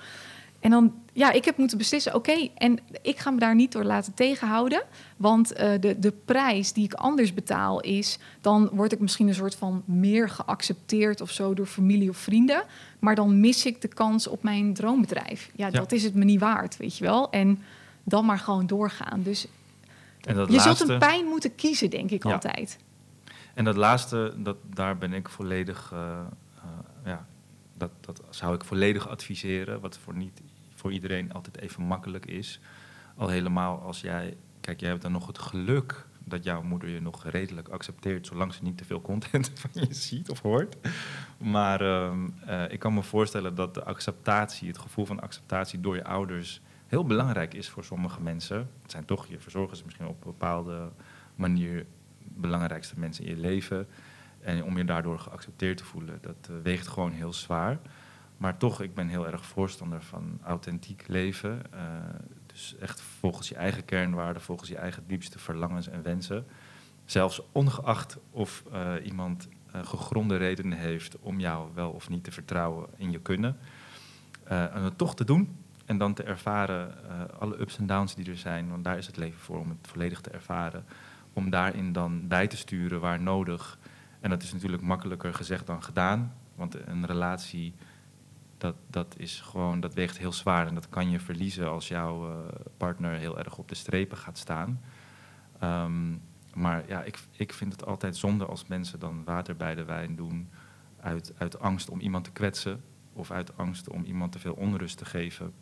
En dan, ja, ik heb moeten beslissen, oké, en ik ga me daar niet door laten tegenhouden. Want uh, de, de prijs die ik anders betaal is, dan word ik misschien een soort van meer geaccepteerd of zo door familie of vrienden. Maar dan mis ik de kans op mijn droombedrijf. Ja, dat is het me niet waard, weet je wel. En dan maar gewoon doorgaan. Dus en dat je zult een pijn moeten kiezen, denk ik altijd. En dat laatste, dat, daar ben ik volledig, uh, uh, ja, dat, dat zou ik volledig adviseren. Wat voor niet voor iedereen altijd even makkelijk is. Al helemaal als jij, kijk, jij hebt dan nog het geluk dat jouw moeder je nog redelijk accepteert, zolang ze niet te veel content van je ziet of hoort. Maar ehm, eh, ik kan me voorstellen dat de acceptatie, het gevoel van acceptatie door je ouders, heel belangrijk is voor sommige mensen. Het zijn toch je verzorgers, misschien op een bepaalde manier belangrijkste mensen in je leven. En om je daardoor geaccepteerd te voelen, dat uh, weegt gewoon heel zwaar. Maar toch, ik ben heel erg voorstander van authentiek leven. Uh, dus echt volgens je eigen kernwaarden, volgens je eigen diepste verlangens en wensen. Zelfs ongeacht of uh, iemand uh, gegronde redenen heeft om jou wel of niet te vertrouwen in je kunnen. en het toch te doen en dan te ervaren alle ups en downs die er zijn. Want daar is het leven voor om het volledig te ervaren. Om daarin dan bij te sturen waar nodig. En dat is natuurlijk makkelijker gezegd dan gedaan. Want een relatie dat, dat is gewoon, dat weegt heel zwaar. En dat kan je verliezen als jouw uh, partner heel erg op de strepen gaat staan. Um, maar ja, ik, ik vind het altijd zonde als mensen dan water bij de wijn doen. Uit, uit angst om iemand te kwetsen. Of uit angst om iemand te veel onrust te geven.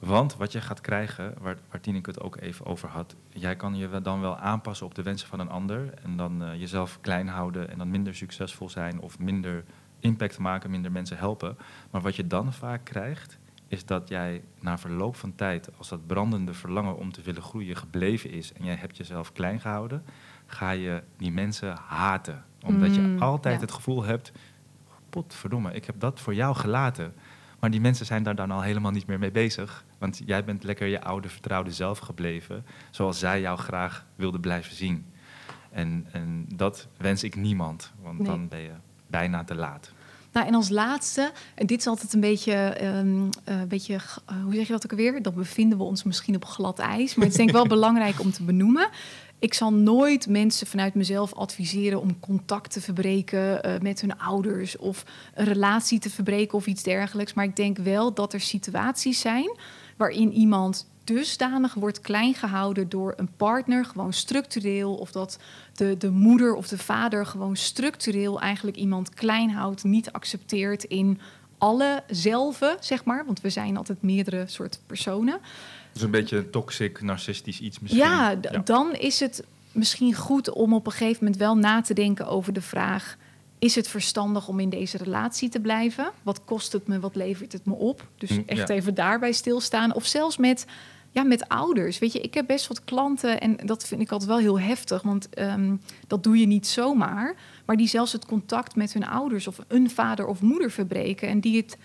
Want wat je gaat krijgen, waar, waar het ook even over had, jij kan je dan wel aanpassen op de wensen van een ander en dan uh, jezelf klein houden en dan minder succesvol zijn of minder impact maken, minder mensen helpen. Maar wat je dan vaak krijgt, is dat jij na verloop van tijd, als dat brandende verlangen om te willen groeien gebleven is en jij hebt jezelf klein gehouden, ga je die mensen haten. Omdat je mm, altijd het gevoel hebt, potverdomme, ik heb dat voor jou gelaten. Maar die mensen zijn daar dan al helemaal niet meer mee bezig. Want jij bent lekker je oude vertrouwde zelf gebleven, zoals zij jou graag wilden blijven zien. En, en dat wens ik niemand, want dan ben je bijna te laat. Nou, en als laatste, en dit is altijd een beetje, um, uh, beetje uh, hoe zeg je dat ook alweer? Dan bevinden we ons misschien op glad ijs. Maar het is denk ik wel belangrijk om te benoemen. Ik zal nooit mensen vanuit mezelf adviseren om contact te verbreken uh, met hun ouders of een relatie te verbreken of iets dergelijks. Maar ik denk wel dat er situaties zijn waarin iemand dusdanig wordt klein gehouden door een partner, gewoon structureel, of dat de, de moeder of de vader gewoon structureel eigenlijk iemand klein houdt, niet accepteert in alle zelven, zeg maar, want we zijn altijd meerdere soorten personen. Dus een beetje toxic, narcistisch iets misschien. Ja, dan is het misschien goed om op een gegeven moment wel na te denken over de vraag: is het verstandig om in deze relatie te blijven? Wat kost het me? Wat levert het me op? Dus hm, echt even daarbij stilstaan. Of zelfs met ja, met ouders. Weet je, ik heb best wat klanten en dat vind ik altijd wel heel heftig, want ehm, dat doe je niet zomaar. Maar die zelfs het contact met hun ouders of een vader of moeder verbreken en die het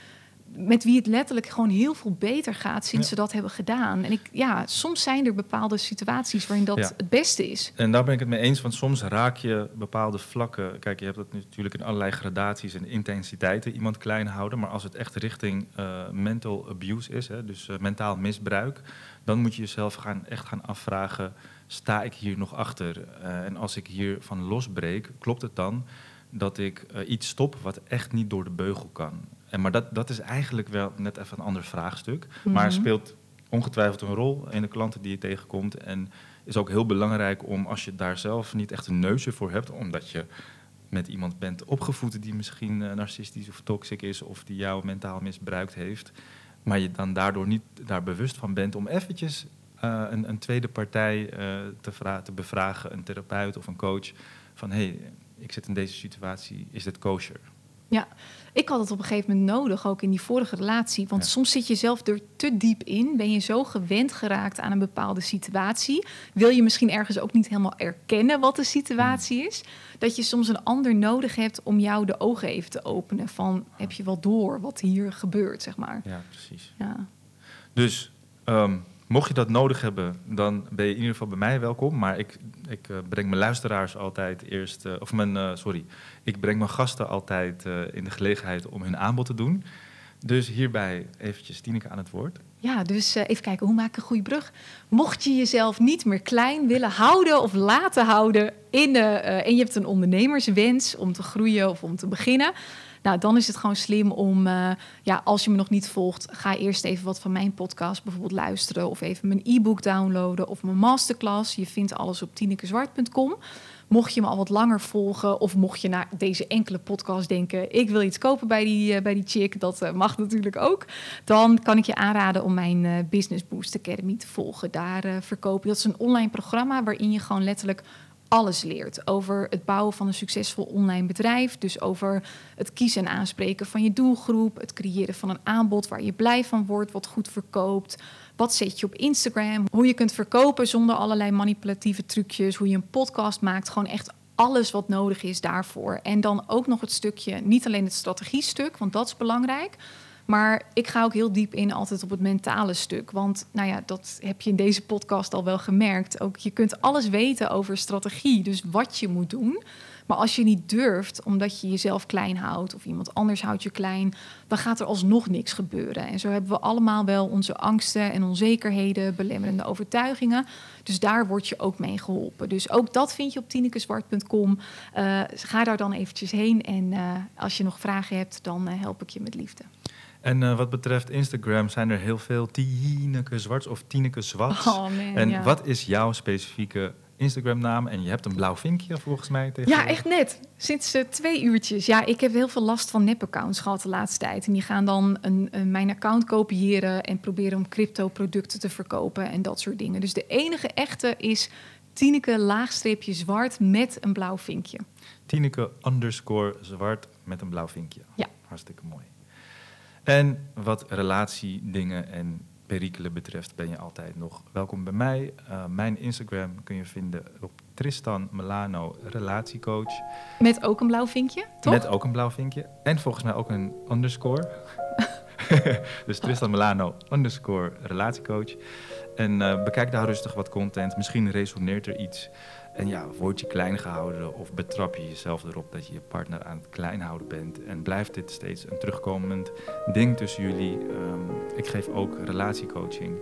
met wie het letterlijk gewoon heel veel beter gaat sinds ze dat hebben gedaan. En ik, ja, soms zijn er bepaalde situaties waarin dat het beste is. En daar ben ik het mee eens, want soms raak je bepaalde vlakken. Kijk, je hebt dat natuurlijk in allerlei gradaties en intensiteiten iemand klein houden. Maar als het echt richting uh, mental abuse is, hè, dus uh, mentaal misbruik, dan moet je jezelf gaan, echt gaan afvragen: sta ik hier nog achter? Uh, en als ik hier van losbreek, klopt het dan? dat ik iets stop wat echt niet door de beugel kan. En, maar dat, dat is eigenlijk wel net even een ander vraagstuk. Maar mhm. speelt ongetwijfeld een rol in de klanten die je tegenkomt. En is ook heel belangrijk om, als je daar zelf niet echt een neusje voor hebt, omdat je met iemand bent opgevoed die misschien uh, narcistisch of toxic is, of die jou mentaal misbruikt heeft, maar je dan daardoor niet daar bewust van bent om eventjes uh, een, een, tweede partij uh, te, te, bevragen, een therapeut of een coach, van hé, hey, ik zit in deze situatie, is dit kosher? Ja, ik had het op een gegeven moment nodig, ook in die vorige relatie. Want soms zit je zelf er te diep in. Ben je zo gewend geraakt aan een bepaalde situatie. Wil je misschien ergens ook niet helemaal erkennen wat de situatie is. Dat je soms een ander nodig hebt om jou de ogen even te openen. Van heb je wel door wat hier gebeurt, zeg maar. Ja, precies. Ja. Dus um, Mocht je dat nodig hebben, dan ben je in ieder geval bij mij welkom. Maar ik, ik uh, breng mijn luisteraars altijd eerst, uh, of mijn, uh, sorry, ik breng mijn gasten altijd in de gelegenheid om hun aanbod te doen. Dus hierbij eventjes Tineke aan het woord. Ja, dus even kijken, hoe maak ik een goede brug? Mocht je jezelf niet meer klein willen houden of laten houden in en je hebt een ondernemerswens om te groeien of om te beginnen, nou, dan is het gewoon slim om, uh, ja, als je me nog niet volgt, ga eerst even wat van mijn podcast bijvoorbeeld luisteren. Of even mijn e-book downloaden of mijn masterclass. Je vindt alles op tinekezwart.com. Mocht je me al wat langer volgen of mocht je naar deze enkele podcast denken... ik wil iets kopen bij die, uh, bij die chick, dat uh, mag natuurlijk ook... dan kan ik je aanraden om mijn Business Boost Academy te volgen. Daar verkopen. Dat is een online programma waarin je gewoon letterlijk alles leert. Over het bouwen van een succesvol online bedrijf. Dus over het kiezen en aanspreken van je doelgroep. Het creëren van een aanbod waar je blij van wordt, wat goed verkoopt. Wat zet je op Instagram? Hoe je kunt verkopen zonder allerlei manipulatieve trucjes. Hoe je een podcast maakt. Gewoon echt alles wat nodig is daarvoor. En dan ook nog het stukje, niet alleen het strategiestuk, want dat is belangrijk. Maar ik ga ook heel diep in altijd op het mentale stuk. Want nou ja, dat heb je in deze podcast al wel gemerkt. Ook je kunt alles weten over strategie, dus wat je moet doen. Maar als je niet durft, omdat je jezelf klein houdt of iemand anders houdt je klein, dan gaat er alsnog niks gebeuren. En zo hebben we allemaal wel onze angsten en onzekerheden, belemmerende overtuigingen. Dus daar word je ook mee geholpen. Dus ook dat vind je op tinekezwart.com. Uh, ga daar dan eventjes heen en uh, als je nog vragen hebt, dan uh, help ik je met liefde. En uh, wat betreft Instagram zijn er heel veel Tineke Zwarts of Tineke Zwats. Oh man, en wat is jouw specifieke Instagram-naam? En je hebt een blauw vinkje volgens mij. Ja, echt net. Sinds uh, twee uurtjes. Ja, ik heb heel veel last van nep-accounts gehad de laatste tijd. En die gaan dan een, een, mijn account kopiëren en proberen om crypto-producten te verkopen en dat soort dingen. Dus de enige echte is Tineke laagstreepje zwart met een blauw vinkje. Tineke underscore zwart met een blauw vinkje. Ja. Hartstikke mooi. En wat relatiedingen en perikelen betreft ben je altijd nog welkom bij mij. Uh, mijn Instagram kun je vinden op Tristan Melano Relatiecoach. Met ook een blauw vinkje, toch? Met ook een blauw vinkje. En volgens mij ook een underscore. dus Tristan Melano underscore relatiecoach. En uh, bekijk daar rustig wat content. Misschien resoneert er iets. En ja, word je klein gehouden of betrap je jezelf erop dat je je partner aan het klein houden bent. En blijft dit steeds een terugkomend ding tussen jullie. Um, ik geef ook relatiecoaching.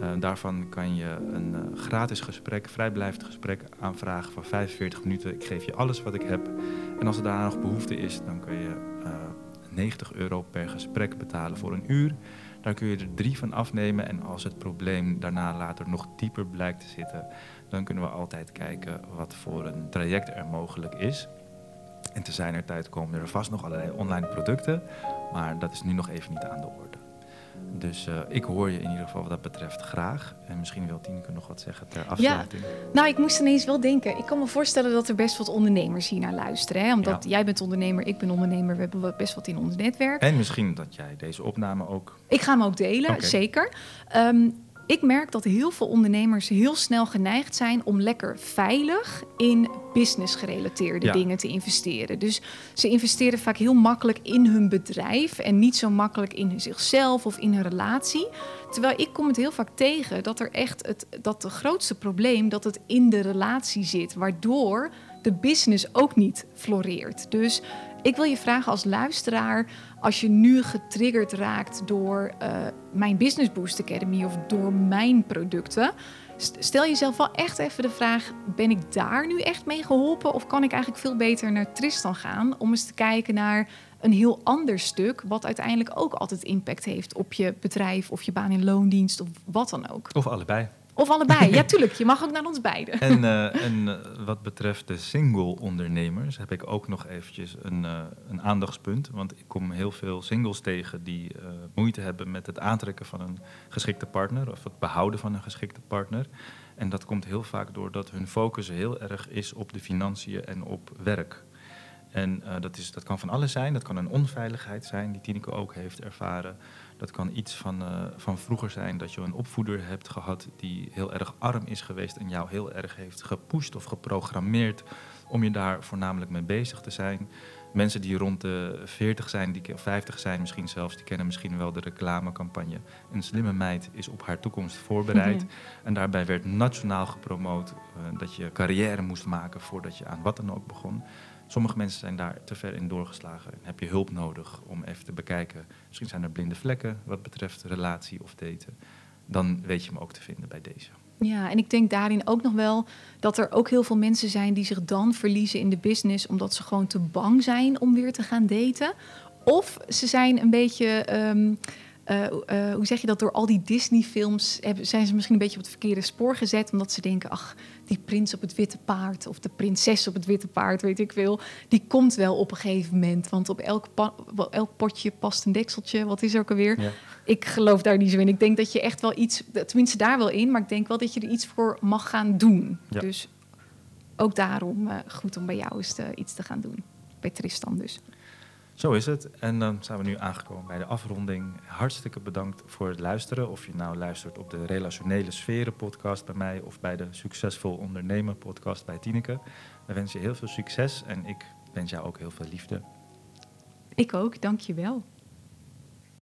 Uh, daarvan kan je een uh, gratis gesprek, vrijblijvend gesprek aanvragen van 45 minuten. Ik geef je alles wat ik heb. En als er daarna nog behoefte is, dan kun je uh, eh, 90 euro per gesprek betalen voor een uur. Daar kun je er drie van afnemen. En als het probleem daarna later nog dieper blijkt te zitten, dan kunnen we altijd kijken wat voor een traject er mogelijk is. En te zijner tijd komen er vast nog allerlei online producten, maar dat is nu nog even niet aan de orde. Dus uh, ik hoor je in ieder geval wat dat betreft graag. En misschien wil Tineke nog wat zeggen ter afsluiting. Ja, nou, ik moest ineens wel denken. Ik kan me voorstellen dat er best wat ondernemers hier naar luisteren. Hè? Omdat jij bent ondernemer, ik ben ondernemer. We hebben best wat in ons netwerk. En misschien dat jij deze opname ook... Ik ga hem ook delen, zeker. Um, ik merk dat heel veel ondernemers heel snel geneigd zijn om lekker veilig in business gerelateerde Ja. dingen te investeren. Dus ze investeren vaak heel makkelijk in hun bedrijf en niet zo makkelijk in zichzelf of in hun relatie. Terwijl ik kom het heel vaak tegen dat er echt het dat de grootste probleem dat het in de relatie zit, waardoor de business ook niet floreert. Dus ik wil je vragen als luisteraar, als je nu getriggerd raakt door eh, mijn Business Boost Academy of door mijn producten, st- stel jezelf wel echt even de vraag: ben ik daar nu echt mee geholpen? Of kan ik eigenlijk veel beter naar Tristan gaan om eens te kijken naar een heel ander stuk, wat uiteindelijk ook altijd impact heeft op je bedrijf of je baan in loondienst of wat dan ook. Of allebei. Of allebei. Ja, tuurlijk. Je mag ook naar ons beiden. En, eh, en eh, wat betreft de single-ondernemers heb ik ook nog eventjes een, eh, een aandachtspunt. Want ik kom heel veel singles tegen die moeite hebben met het aantrekken van een geschikte partner of het behouden van een geschikte partner. En dat komt heel vaak doordat hun focus heel erg is op de financiën en op werk. En dat, is, dat kan van alles zijn. Dat kan een onveiligheid zijn, die Tineke ook heeft ervaren. Dat kan iets van, eh, van vroeger zijn, dat je een opvoeder hebt gehad die heel erg arm is geweest en jou heel erg heeft gepusht of geprogrammeerd om je daar voornamelijk mee bezig te zijn. Mensen die rond de 40 zijn, die, of 50 zijn misschien zelfs, die kennen misschien wel de reclamecampagne. Een slimme meid is op haar toekomst voorbereid. Mhm. En daarbij werd nationaal gepromoot eh, dat je carrière moest maken voordat je aan wat dan ook begon. Sommige mensen zijn daar te ver in doorgeslagen en heb je hulp nodig om even te bekijken. Misschien zijn er blinde vlekken wat betreft relatie of daten. Dan weet je me ook te vinden bij deze. Ja, en ik denk daarin ook nog wel dat er ook heel veel mensen zijn die zich dan verliezen in de business omdat ze gewoon te bang zijn om weer te gaan daten. Of ze zijn een beetje, ehm, eh, eh, hoe zeg je dat, door al die Disney-films zijn ze misschien een beetje op het verkeerde spoor gezet. Omdat ze denken, ach, die prins op het witte paard of de prinses op het witte paard, weet ik veel. Die komt wel op een gegeven moment. Want op elk, elk potje past een dekseltje. Wat is er ook alweer? Ja. Ik geloof daar niet zo in. Ik denk dat je echt wel iets, tenminste daar wel in, maar ik denk wel dat je er iets voor mag gaan doen. Ja. Dus ook daarom eh, goed om bij jou eens te- iets te gaan doen. Bij Tristan dus. Zo is het. En dan zijn we nu aangekomen bij de afronding. Hartstikke bedankt voor het luisteren. Of je nou luistert op de Relationele Sferen podcast bij mij of bij de Succesvol Ondernemen podcast bij Tineke. We wensen je heel veel succes en ik wens jou ook heel veel liefde. Ik ook, dank je wel.